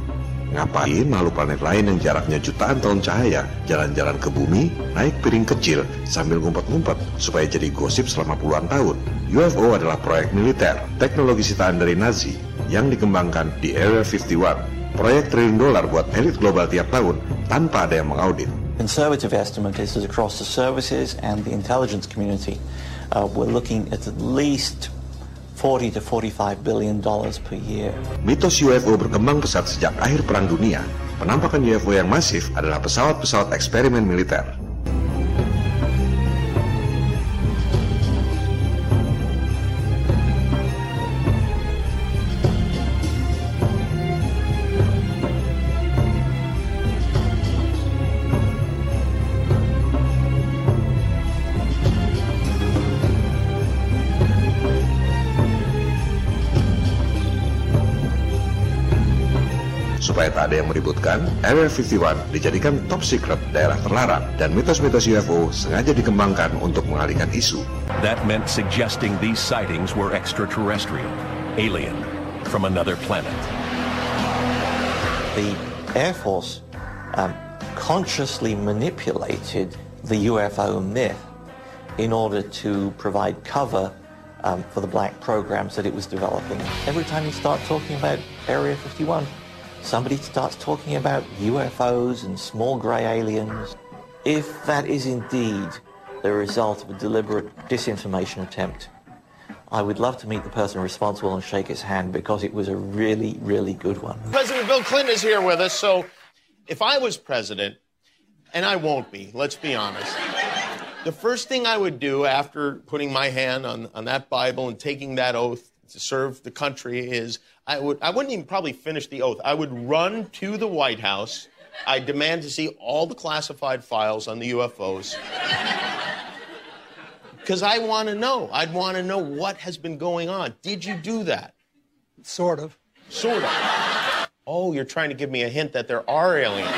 S1: Ngapain makhluk planet lain yang jaraknya jutaan tahun cahaya jalan-jalan ke bumi, naik piring kecil sambil ngumpet-ngumpet supaya jadi gosip selama puluhan tahun? UFO adalah proyek militer, teknologi sitaan dari Nazi yang dikembangkan di Area 51 proyek triliun dolar buat elit global tiap tahun tanpa ada yang mengaudit.
S16: Conservative estimate is across the services and the intelligence community, uh, we're looking at at least 40 to 45 billion dollars per year.
S1: Mitos UFO berkembang pesat sejak akhir Perang Dunia. Penampakan UFO yang masif adalah pesawat-pesawat eksperimen militer. Ada yang meributkan, Area 51 dijadikan top secret daerah terlarang dan mitos-mitos UFO sengaja dikembangkan untuk mengalihkan isu.
S18: That meant suggesting these sightings were extraterrestrial, alien, from another planet.
S16: The Air Force um, consciously manipulated the UFO myth in order to provide cover um, for the black programs that it was developing. Every time you start talking about Area 51, somebody starts talking about UFOs and small grey aliens. If that is indeed the result of a deliberate disinformation attempt, I would love to meet the person responsible and shake his hand because it was a really, really good one.
S19: President Bill Clinton is here with us, so if I was president, and I won't be, let's be honest, the first thing I would do after putting my hand on, on that Bible and taking that oath to serve the country is I would I wouldn't even probably finish the oath. I would run to the White House. I demand to see all the classified files on the UFOs. Because (laughs) I want to know. I'd want to know what has been going on. Did you do that?
S20: Sort of.
S19: Sort of. Oh, you're trying to give me a hint that there are aliens.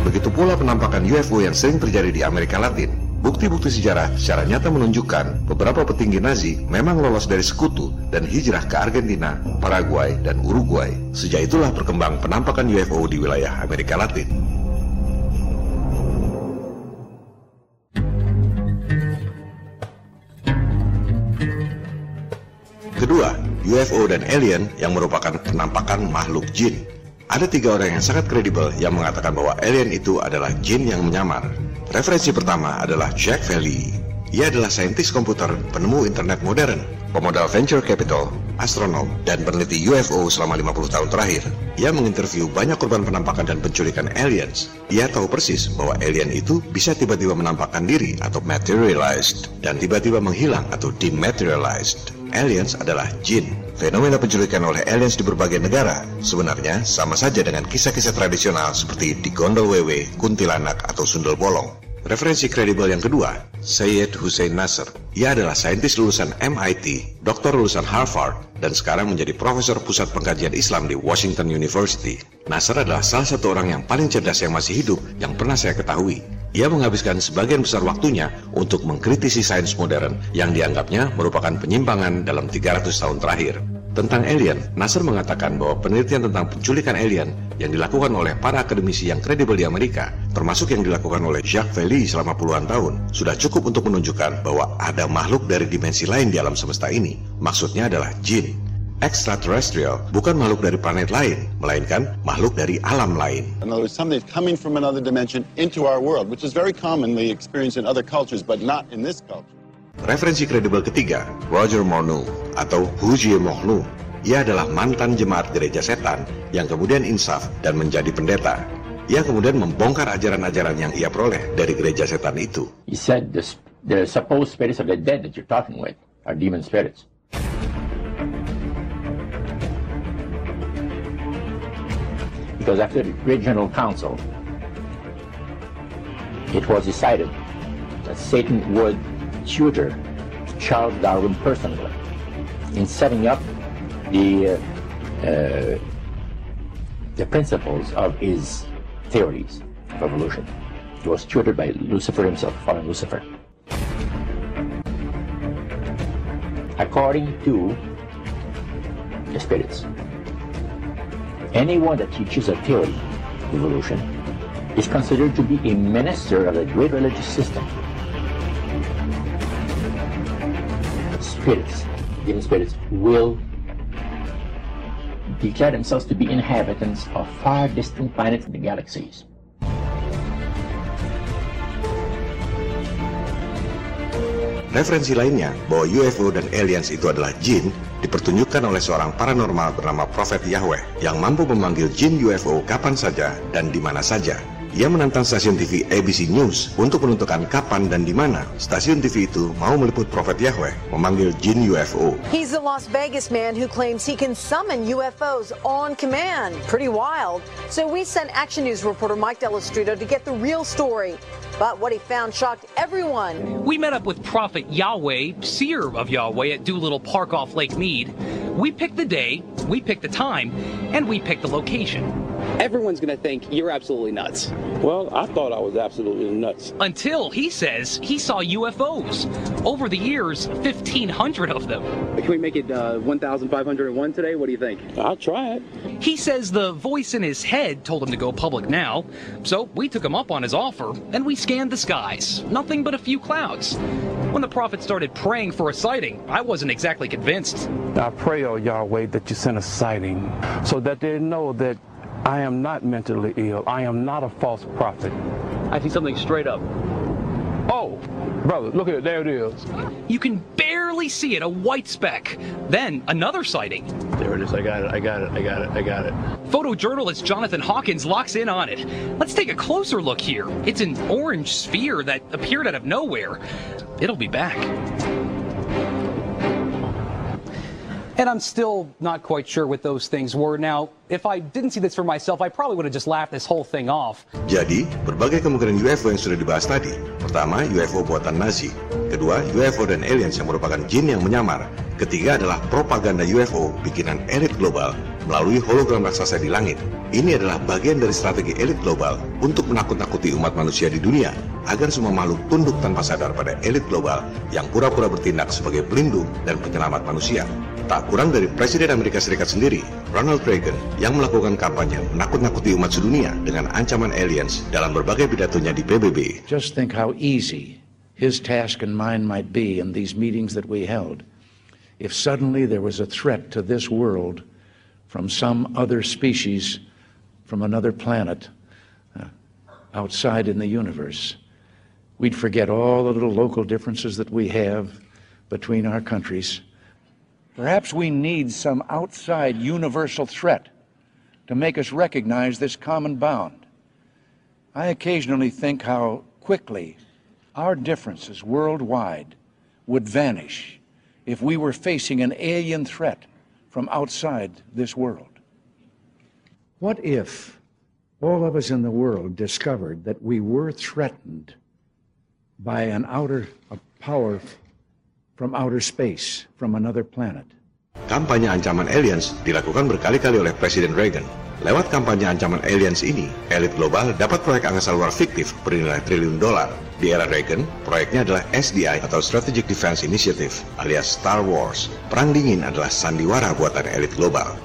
S1: Begitu pula penampakan UFO yang sering terjadi di Amerika Latin. Bukti-bukti sejarah secara nyata menunjukkan beberapa petinggi Nazi memang lolos dari sekutu dan hijrah ke Argentina, Paraguay, dan Uruguay. Sejak itulah berkembang penampakan UFO di wilayah Amerika Latin. Kedua, UFO dan alien yang merupakan penampakan makhluk jin. Ada tiga orang yang sangat kredibel yang mengatakan bahwa alien itu adalah jin yang menyamar. Referensi pertama adalah Jack Valley. Ia adalah saintis komputer, penemu internet modern, pemodal venture capital, astronom, dan peneliti UFO selama 50 tahun terakhir. Ia menginterview banyak korban penampakan dan penculikan aliens. Ia tahu persis bahwa alien itu bisa tiba-tiba menampakkan diri atau materialized, dan tiba-tiba menghilang atau dematerialized. Aliens adalah jin. Fenomena penculikan oleh aliens di berbagai negara sebenarnya sama saja dengan kisah-kisah tradisional seperti di Gondol Wewe, Kuntilanak, atau Sundel Bolong. Referensi kredibel yang kedua, Syed Hussein Nasr. Ia adalah saintis lulusan MIT, doktor lulusan Harvard, dan sekarang menjadi profesor pusat pengkajian Islam di Washington University. Nasr adalah salah satu orang yang paling cerdas yang masih hidup yang pernah saya ketahui. Ia menghabiskan sebagian besar waktunya untuk mengkritisi sains modern yang dianggapnya merupakan penyimpangan dalam 300 tahun terakhir. Tentang alien, Nasser mengatakan bahwa penelitian tentang penculikan alien yang dilakukan oleh para akademisi yang kredibel di Amerika, termasuk yang dilakukan oleh Jacques Vallée selama puluhan tahun, sudah cukup untuk menunjukkan bahwa ada makhluk dari dimensi lain di alam semesta ini. Maksudnya adalah jin. Extraterrestrial bukan makhluk dari planet lain, melainkan makhluk dari alam lain.
S20: In other words, something coming from another dimension into our world, which is very commonly experienced in other cultures, but not in this culture.
S1: Referensi kredibel ketiga, Roger Morneau atau Hujie Morneau. Ia adalah mantan jemaat gereja setan yang kemudian insaf dan menjadi pendeta. Ia kemudian membongkar ajaran-ajaran yang ia peroleh dari gereja setan itu.
S21: He said the, the supposed spirits of the dead that you're talking with are demon spirits. Because after the General Council, it was decided that Satan would tutor Charles Darwin personally in setting up the uh, uh, the principles of his theories of evolution. He was tutored by Lucifer himself, fallen Lucifer. According to the spirits, anyone that teaches a theory evolution is considered to be a minister of the great religious system spirits, demon spirits, will declare themselves to be inhabitants of far distant planets in the galaxies.
S1: Referensi lainnya bahwa UFO dan aliens itu adalah jin dipertunjukkan oleh seorang paranormal bernama Prophet Yahweh yang mampu memanggil jin UFO kapan saja dan di mana saja. Ia menantang stasiun TV ABC News untuk menentukan kapan dan di mana stasiun TV itu mau meliput Prophet Yahweh memanggil jin UFO.
S22: He's a Las Vegas man who claims he can summon UFOs on command. Pretty wild. So we sent Action News reporter Mike Delastrito to get the real story. But what he found shocked everyone.
S23: We met up with Prophet Yahweh, seer of Yahweh at Doolittle Park off Lake Mead. We picked the day, we picked the time, and we picked the location.
S24: Everyone's going to think you're absolutely nuts.
S25: Well, I thought I was absolutely nuts.
S23: Until he says he saw UFOs. Over the years, 1,500 of them.
S24: Can we make it uh, 1,501 today? What do you think?
S25: I'll try it.
S23: He says the voice in his head told him to go public now. So we took him up on his offer and we scanned the skies. Nothing but a few clouds. When the prophet started praying for a sighting, I wasn't exactly convinced.
S25: I pray, oh Yahweh, that you send a sighting so that they know that I am not mentally ill. I am not a false prophet.
S24: I see something straight up.
S25: Oh, brother, look at it. There it is.
S23: You can barely see it, a white speck. Then another sighting.
S25: There it is. I got it. I got it. I got it. I got it.
S23: Photojournalist Jonathan Hawkins locks in on it. Let's take a closer look here. It's an orange sphere that appeared out of nowhere. It'll be back.
S24: And I'm still not quite sure what those things were. Now, if I didn't see this for myself, I probably would have just laughed this whole thing off.
S1: Jadi, berbagai kemungkinan UFO yang sudah dibahas tadi. Pertama, UFO buatan Nazi. Kedua, UFO dan aliens yang merupakan jin yang menyamar. Ketiga adalah propaganda UFO bikinan elit global melalui hologram raksasa di langit. Ini adalah bagian dari strategi elit global untuk menakut-nakuti umat manusia di dunia agar semua makhluk tunduk tanpa sadar pada elit global yang pura-pura bertindak sebagai pelindung dan penyelamat manusia. Tak kurang dari Presiden Amerika Serikat sendiri, Ronald Reagan, yang melakukan kampanye menakut-nakuti umat sedunia dengan ancaman aliens dalam berbagai pidatonya di PBB.
S26: Just think how easy his task and mine might be in these meetings that we held if suddenly there was a threat to this world from some other species from another planet uh, outside in the universe. We'd forget all the little local differences that we have between our countries. Perhaps we need some outside universal threat to make us recognize this common bound. I occasionally think how quickly our differences worldwide would vanish if we were facing an alien threat from outside this world. What if all of us in the world discovered that we were threatened by an outer a power from outer space, from another planet?
S1: Kampanye ancaman aliens dilakukan berkali-kali oleh Presiden Reagan. Lewat kampanye ancaman aliens ini, elit global dapat proyek angkasa luar fiktif bernilai triliun dolar. Di era Reagan, proyeknya adalah SDI atau Strategic Defense Initiative alias Star Wars. Perang dingin adalah sandiwara buatan elit global.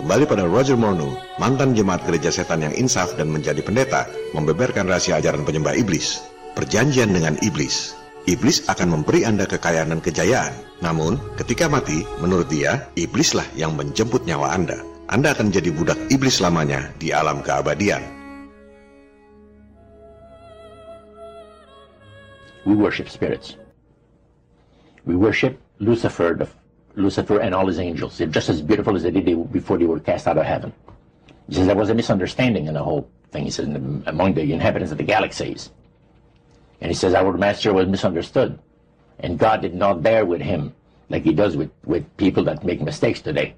S1: Kembali pada Roger Morneau, mantan jemaat gereja setan yang insaf dan menjadi pendeta, membeberkan rahasia ajaran penyembah iblis. Perjanjian dengan iblis. Iblis akan memberi Anda kekayaan dan kejayaan. Namun, ketika mati, menurut dia, iblislah yang menjemput nyawa Anda. Anda akan jadi budak iblis lamanya di alam keabadian.
S21: We worship spirits. We worship Lucifer, the Lucifer and all his angels. They're just as beautiful as they did before they were cast out of heaven. He says there was a misunderstanding in the whole thing. He says among the inhabitants of the galaxies. And he says our master was misunderstood. And God did not bear with him like he does with, with people that make mistakes today.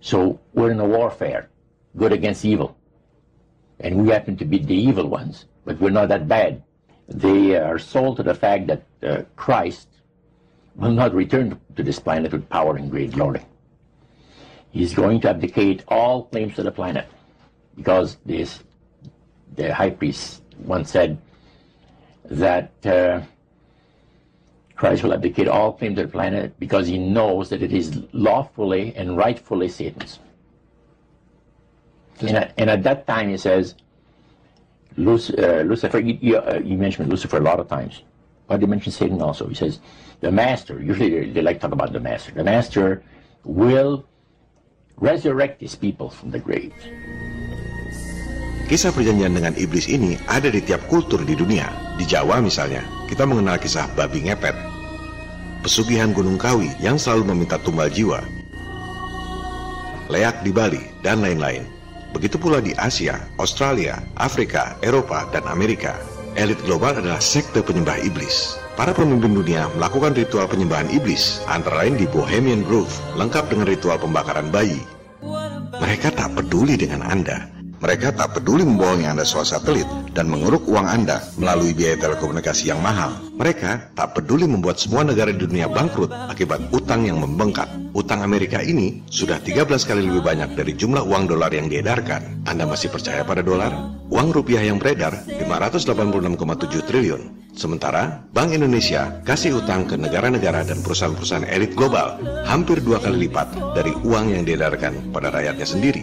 S21: So we're in a warfare, good against evil. And we happen to be the evil ones, but we're not that bad. They are sold to the fact that uh, Christ will not return to this planet with power and great glory. He's going to abdicate all claims to the planet because this, the high priest once said that uh, Christ will abdicate all claims to the planet because he knows that it is lawfully and rightfully Satan's. And at, and at that time, he says, Luc- uh, Lucifer, you, you, uh, you mentioned Lucifer a lot of times, but he mentioned Satan also. He says, the master, usually they, like to talk about the master, the master will resurrect his people from the grave.
S1: Kisah perjanjian dengan iblis ini ada di tiap kultur di dunia. Di Jawa misalnya, kita mengenal kisah babi ngepet. Pesugihan Gunung Kawi yang selalu meminta tumbal jiwa. Leak di Bali, dan lain-lain. Begitu pula di Asia, Australia, Afrika, Eropa, dan Amerika. Elit global adalah sekte penyembah iblis. Para pemimpin dunia melakukan ritual penyembahan iblis, antara lain di Bohemian Grove, lengkap dengan ritual pembakaran bayi. Mereka tak peduli dengan Anda, mereka tak peduli membohongi Anda soal satelit dan menguruk uang Anda melalui biaya telekomunikasi yang mahal. Mereka tak peduli membuat semua negara di dunia bangkrut akibat utang yang membengkak. Utang Amerika ini sudah 13 kali lebih banyak dari jumlah uang dolar yang diedarkan. Anda masih percaya pada dolar? Uang rupiah yang beredar 586,7 triliun. Sementara Bank Indonesia kasih utang ke negara-negara dan perusahaan-perusahaan elit global hampir dua kali lipat dari uang yang diedarkan pada rakyatnya sendiri.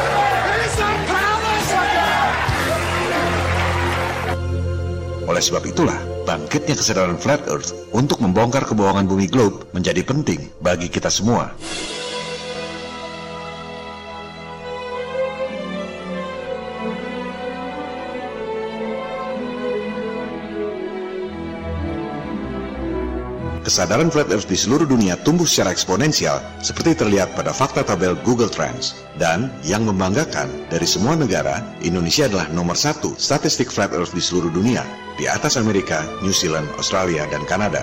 S1: Oleh sebab itulah, bangkitnya kesadaran Flat Earth untuk membongkar kebohongan bumi globe menjadi penting bagi kita semua. Kesadaran Flat Earth di seluruh dunia tumbuh secara eksponensial seperti terlihat pada fakta tabel Google Trends. Dan yang membanggakan, dari semua negara, Indonesia adalah nomor satu statistik Flat Earth di seluruh dunia, di atas Amerika, New Zealand, Australia, dan Kanada.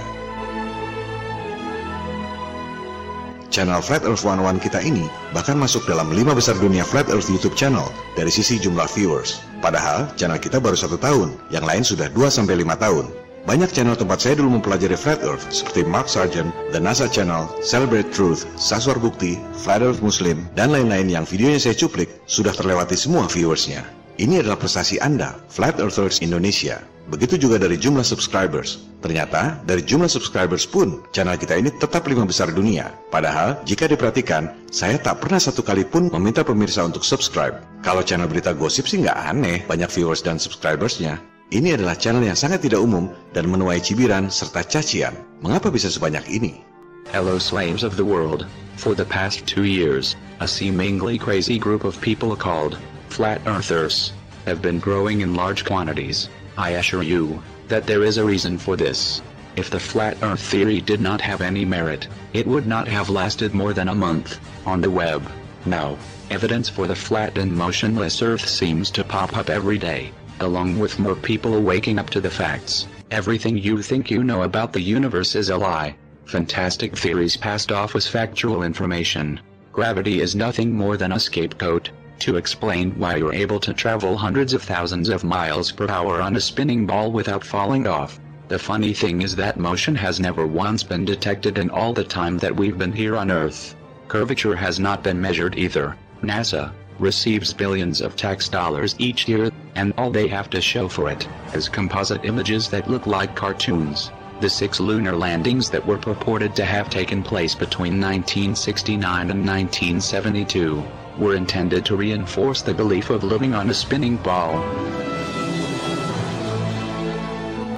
S1: Channel Flat Earth 101 kita ini bahkan masuk dalam lima besar dunia Flat Earth YouTube channel dari sisi jumlah viewers. Padahal channel kita baru satu tahun, yang lain sudah 2-5 tahun. Banyak channel tempat saya dulu mempelajari Flat Earth seperti Mark Sargent, The NASA Channel, Celebrate Truth, Saswar Bukti, Flat Earth Muslim, dan lain-lain yang videonya saya cuplik sudah terlewati semua viewersnya. Ini adalah prestasi Anda, Flat Earthers Indonesia. Begitu juga dari jumlah subscribers. Ternyata, dari jumlah subscribers pun, channel kita ini tetap lima besar dunia. Padahal, jika diperhatikan, saya tak pernah satu kali pun meminta pemirsa untuk subscribe. Kalau channel berita gosip sih nggak aneh, banyak viewers dan subscribersnya. Ini adalah channel yang sangat tidak umum dan menuai cibiran serta cacian. Mengapa bisa sebanyak ini?
S27: Hello slaves of the world. For the past two years, a seemingly crazy group of people called Flat Earthers have been growing in large quantities. I assure you that there is a reason for this. If the flat earth theory did not have any merit, it would not have lasted more than a month on the web. Now, evidence for the flat and motionless earth seems to pop up every day, along with more people waking up to the facts. Everything you think you know about the universe is a lie. Fantastic theories passed off as factual information. Gravity is nothing more than a scapegoat to explain why you're able to travel hundreds of thousands of miles per hour on a spinning ball without falling off. The funny thing is that motion has never once been detected in all the time that we've been here on Earth. Curvature has not been measured either. NASA receives billions of tax dollars each year, and all they have to show for it is composite images that look like cartoons. The six lunar landings that were purported to have taken place between 1969 and 1972 were intended to reinforce the belief of living on a spinning ball.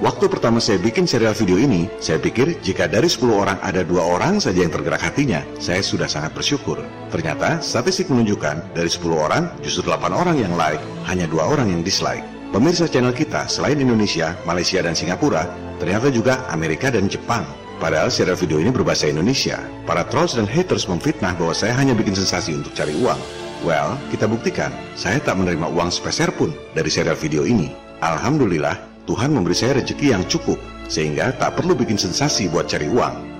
S1: Waktu pertama saya bikin serial video ini, saya pikir jika dari 10 orang ada dua orang saja yang tergerak hatinya, saya sudah sangat bersyukur. Ternyata, statistik menunjukkan dari 10 orang, justru 8 orang yang like, hanya dua orang yang dislike. Pemirsa channel kita, selain Indonesia, Malaysia, dan Singapura, ternyata juga Amerika dan Jepang. Padahal serial video ini berbahasa Indonesia. Para trolls dan haters memfitnah bahwa saya hanya bikin sensasi untuk cari uang. Well, kita buktikan, saya tak menerima uang sepeser pun dari serial video ini. Alhamdulillah, Tuhan memberi saya rezeki yang cukup, sehingga tak perlu bikin sensasi buat cari uang.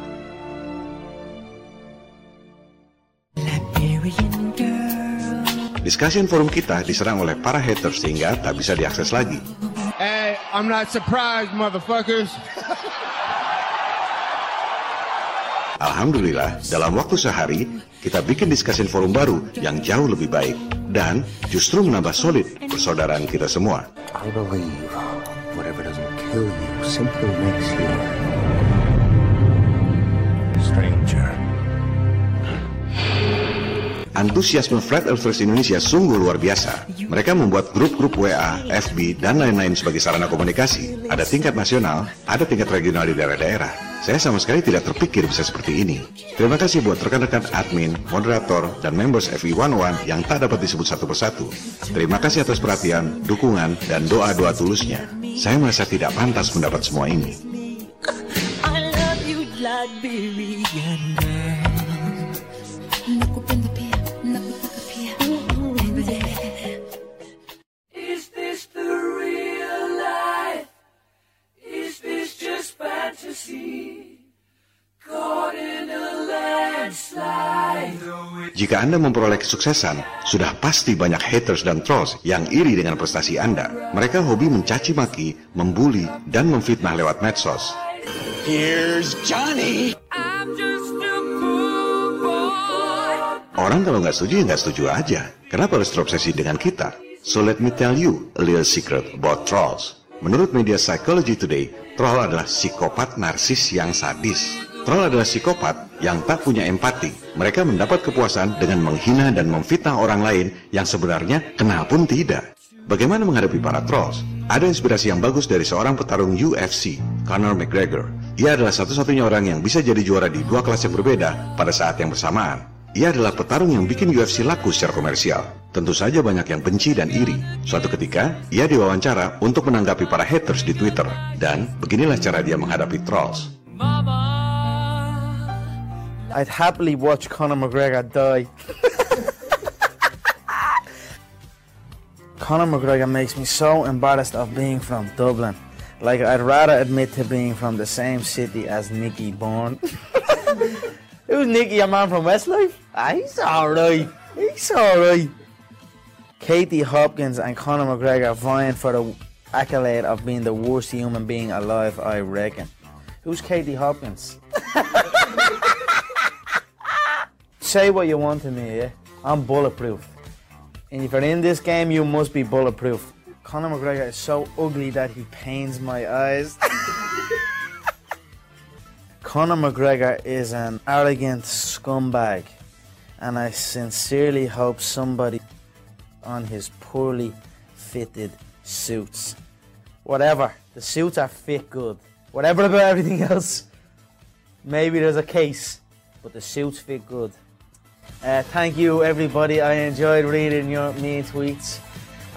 S1: Discussion forum kita diserang oleh para haters sehingga tak bisa diakses lagi.
S28: Hey, I'm not surprised, motherfuckers.
S1: Alhamdulillah, dalam waktu sehari, kita bikin discussion forum baru yang jauh lebih baik. Dan justru menambah solid persaudaraan kita semua.
S29: I believe whatever doesn't kill you simply makes you stranger.
S1: Antusiasme Flat Earthers Indonesia sungguh luar biasa. Mereka membuat grup-grup WA, FB, dan lain-lain sebagai sarana komunikasi. Ada tingkat nasional, ada tingkat regional di daerah-daerah. Saya sama sekali tidak terpikir bisa seperti ini. Terima kasih buat rekan-rekan admin, moderator, dan members FI 101 yang tak dapat disebut satu persatu. Terima kasih atas perhatian, dukungan, dan doa-doa tulusnya. Saya merasa tidak pantas mendapat semua ini.
S30: I love you,
S1: Jika Anda memperoleh kesuksesan, sudah pasti banyak haters dan trolls yang iri dengan prestasi Anda. Mereka hobi mencaci maki, membuli, dan memfitnah lewat medsos.
S31: Here's Johnny.
S1: Orang kalau nggak setuju ya nggak setuju aja. Kenapa harus terobsesi dengan kita? So let me tell you a little secret about trolls. Menurut media Psychology Today, troll adalah psikopat narsis yang sadis. Troll adalah psikopat yang tak punya empati. Mereka mendapat kepuasan dengan menghina dan memfitnah orang lain yang sebenarnya kenal pun tidak. Bagaimana menghadapi para trolls? Ada inspirasi yang bagus dari seorang petarung UFC, Conor McGregor. Ia adalah satu-satunya orang yang bisa jadi juara di dua kelas yang berbeda pada saat yang bersamaan. Ia adalah petarung yang bikin UFC laku secara komersial. Tentu saja banyak yang benci dan iri. Suatu ketika, ia diwawancara untuk menanggapi para haters di Twitter. Dan beginilah cara dia menghadapi trolls.
S32: I'd happily watch Conor McGregor die. Conor McGregor makes me so embarrassed of being from Dublin. Like, I'd rather admit to being from the same city as Nicky Bourne. (laughs) Who's Nicky, a man from Westlife? Ah, he's alright. He's alright. Katie Hopkins and Conor McGregor vying for the accolade of being the worst human being alive, I reckon. Who's Katie Hopkins? (laughs) Say what you want to me, yeah? I'm bulletproof. And if you're in this game, you must be bulletproof. Conor McGregor is so ugly that he pains my eyes. (laughs) Conor McGregor is an arrogant scumbag, and I sincerely hope somebody on his poorly fitted suits. Whatever, the suits are fit good. Whatever about everything (laughs) else, maybe there's a case, but the suits fit good. Uh, thank you, everybody. I enjoyed reading your mean tweets.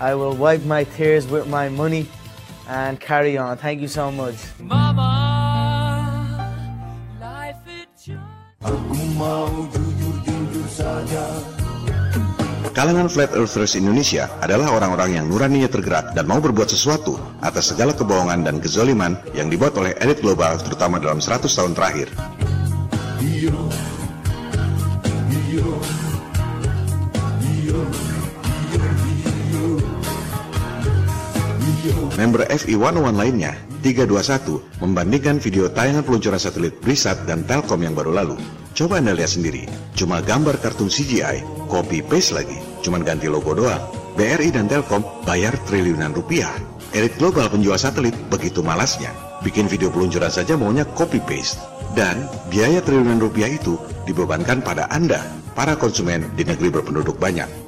S32: I will wipe my tears with my money and carry on. Thank you so much.
S1: Kalangan Flat Earthers Indonesia adalah orang-orang yang nuraninya tergerak dan mau berbuat sesuatu atas segala kebohongan dan kezoliman yang dibuat oleh elit global terutama dalam 100 tahun terakhir. Member FI 101 lainnya, 321, membandingkan video tayangan peluncuran satelit Brisat dan Telkom yang baru lalu. Coba Anda lihat sendiri, cuma gambar kartun CGI, copy paste lagi, cuman ganti logo doang. BRI dan Telkom bayar triliunan rupiah. Elit global penjual satelit begitu malasnya, bikin video peluncuran saja maunya copy paste. Dan biaya triliunan rupiah itu dibebankan pada Anda, para konsumen di negeri berpenduduk banyak.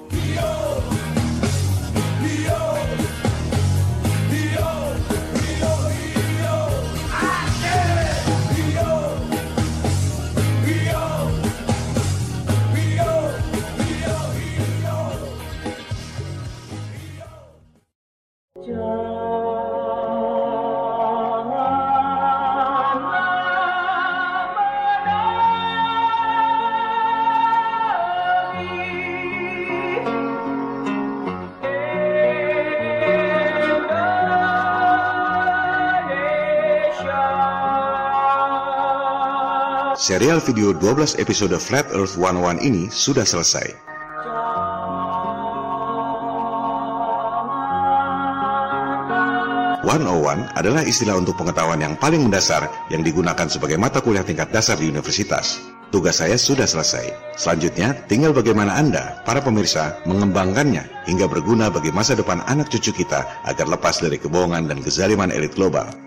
S1: Serial video 12 episode Flat Earth 101 ini sudah selesai. One One adalah istilah untuk pengetahuan yang paling mendasar yang digunakan sebagai mata kuliah tingkat dasar di universitas. Tugas saya sudah selesai. Selanjutnya, tinggal bagaimana Anda, para pemirsa, mengembangkannya hingga berguna bagi masa depan anak cucu kita agar lepas dari kebohongan dan kezaliman elit global.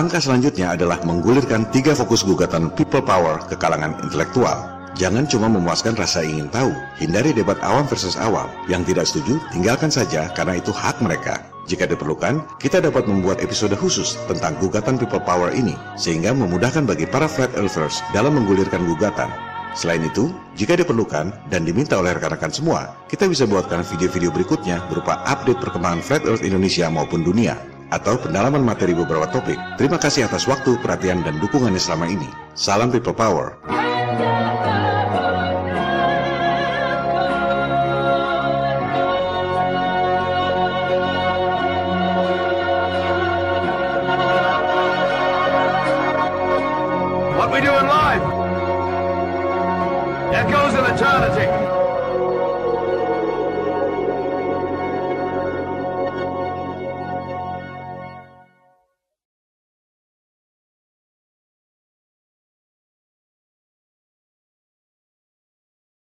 S1: Langkah selanjutnya adalah menggulirkan tiga fokus gugatan people power ke kalangan intelektual. Jangan cuma memuaskan rasa ingin tahu, hindari debat awam versus awam. Yang tidak setuju, tinggalkan saja karena itu hak mereka. Jika diperlukan, kita dapat membuat episode khusus tentang gugatan people power ini, sehingga memudahkan bagi para flat earthers dalam menggulirkan gugatan. Selain itu, jika diperlukan dan diminta oleh rekan-rekan semua, kita bisa buatkan video-video berikutnya berupa update perkembangan Flat Earth Indonesia maupun dunia atau pendalaman materi beberapa topik. Terima kasih atas waktu, perhatian, dan dukungannya selama ini. Salam People Power.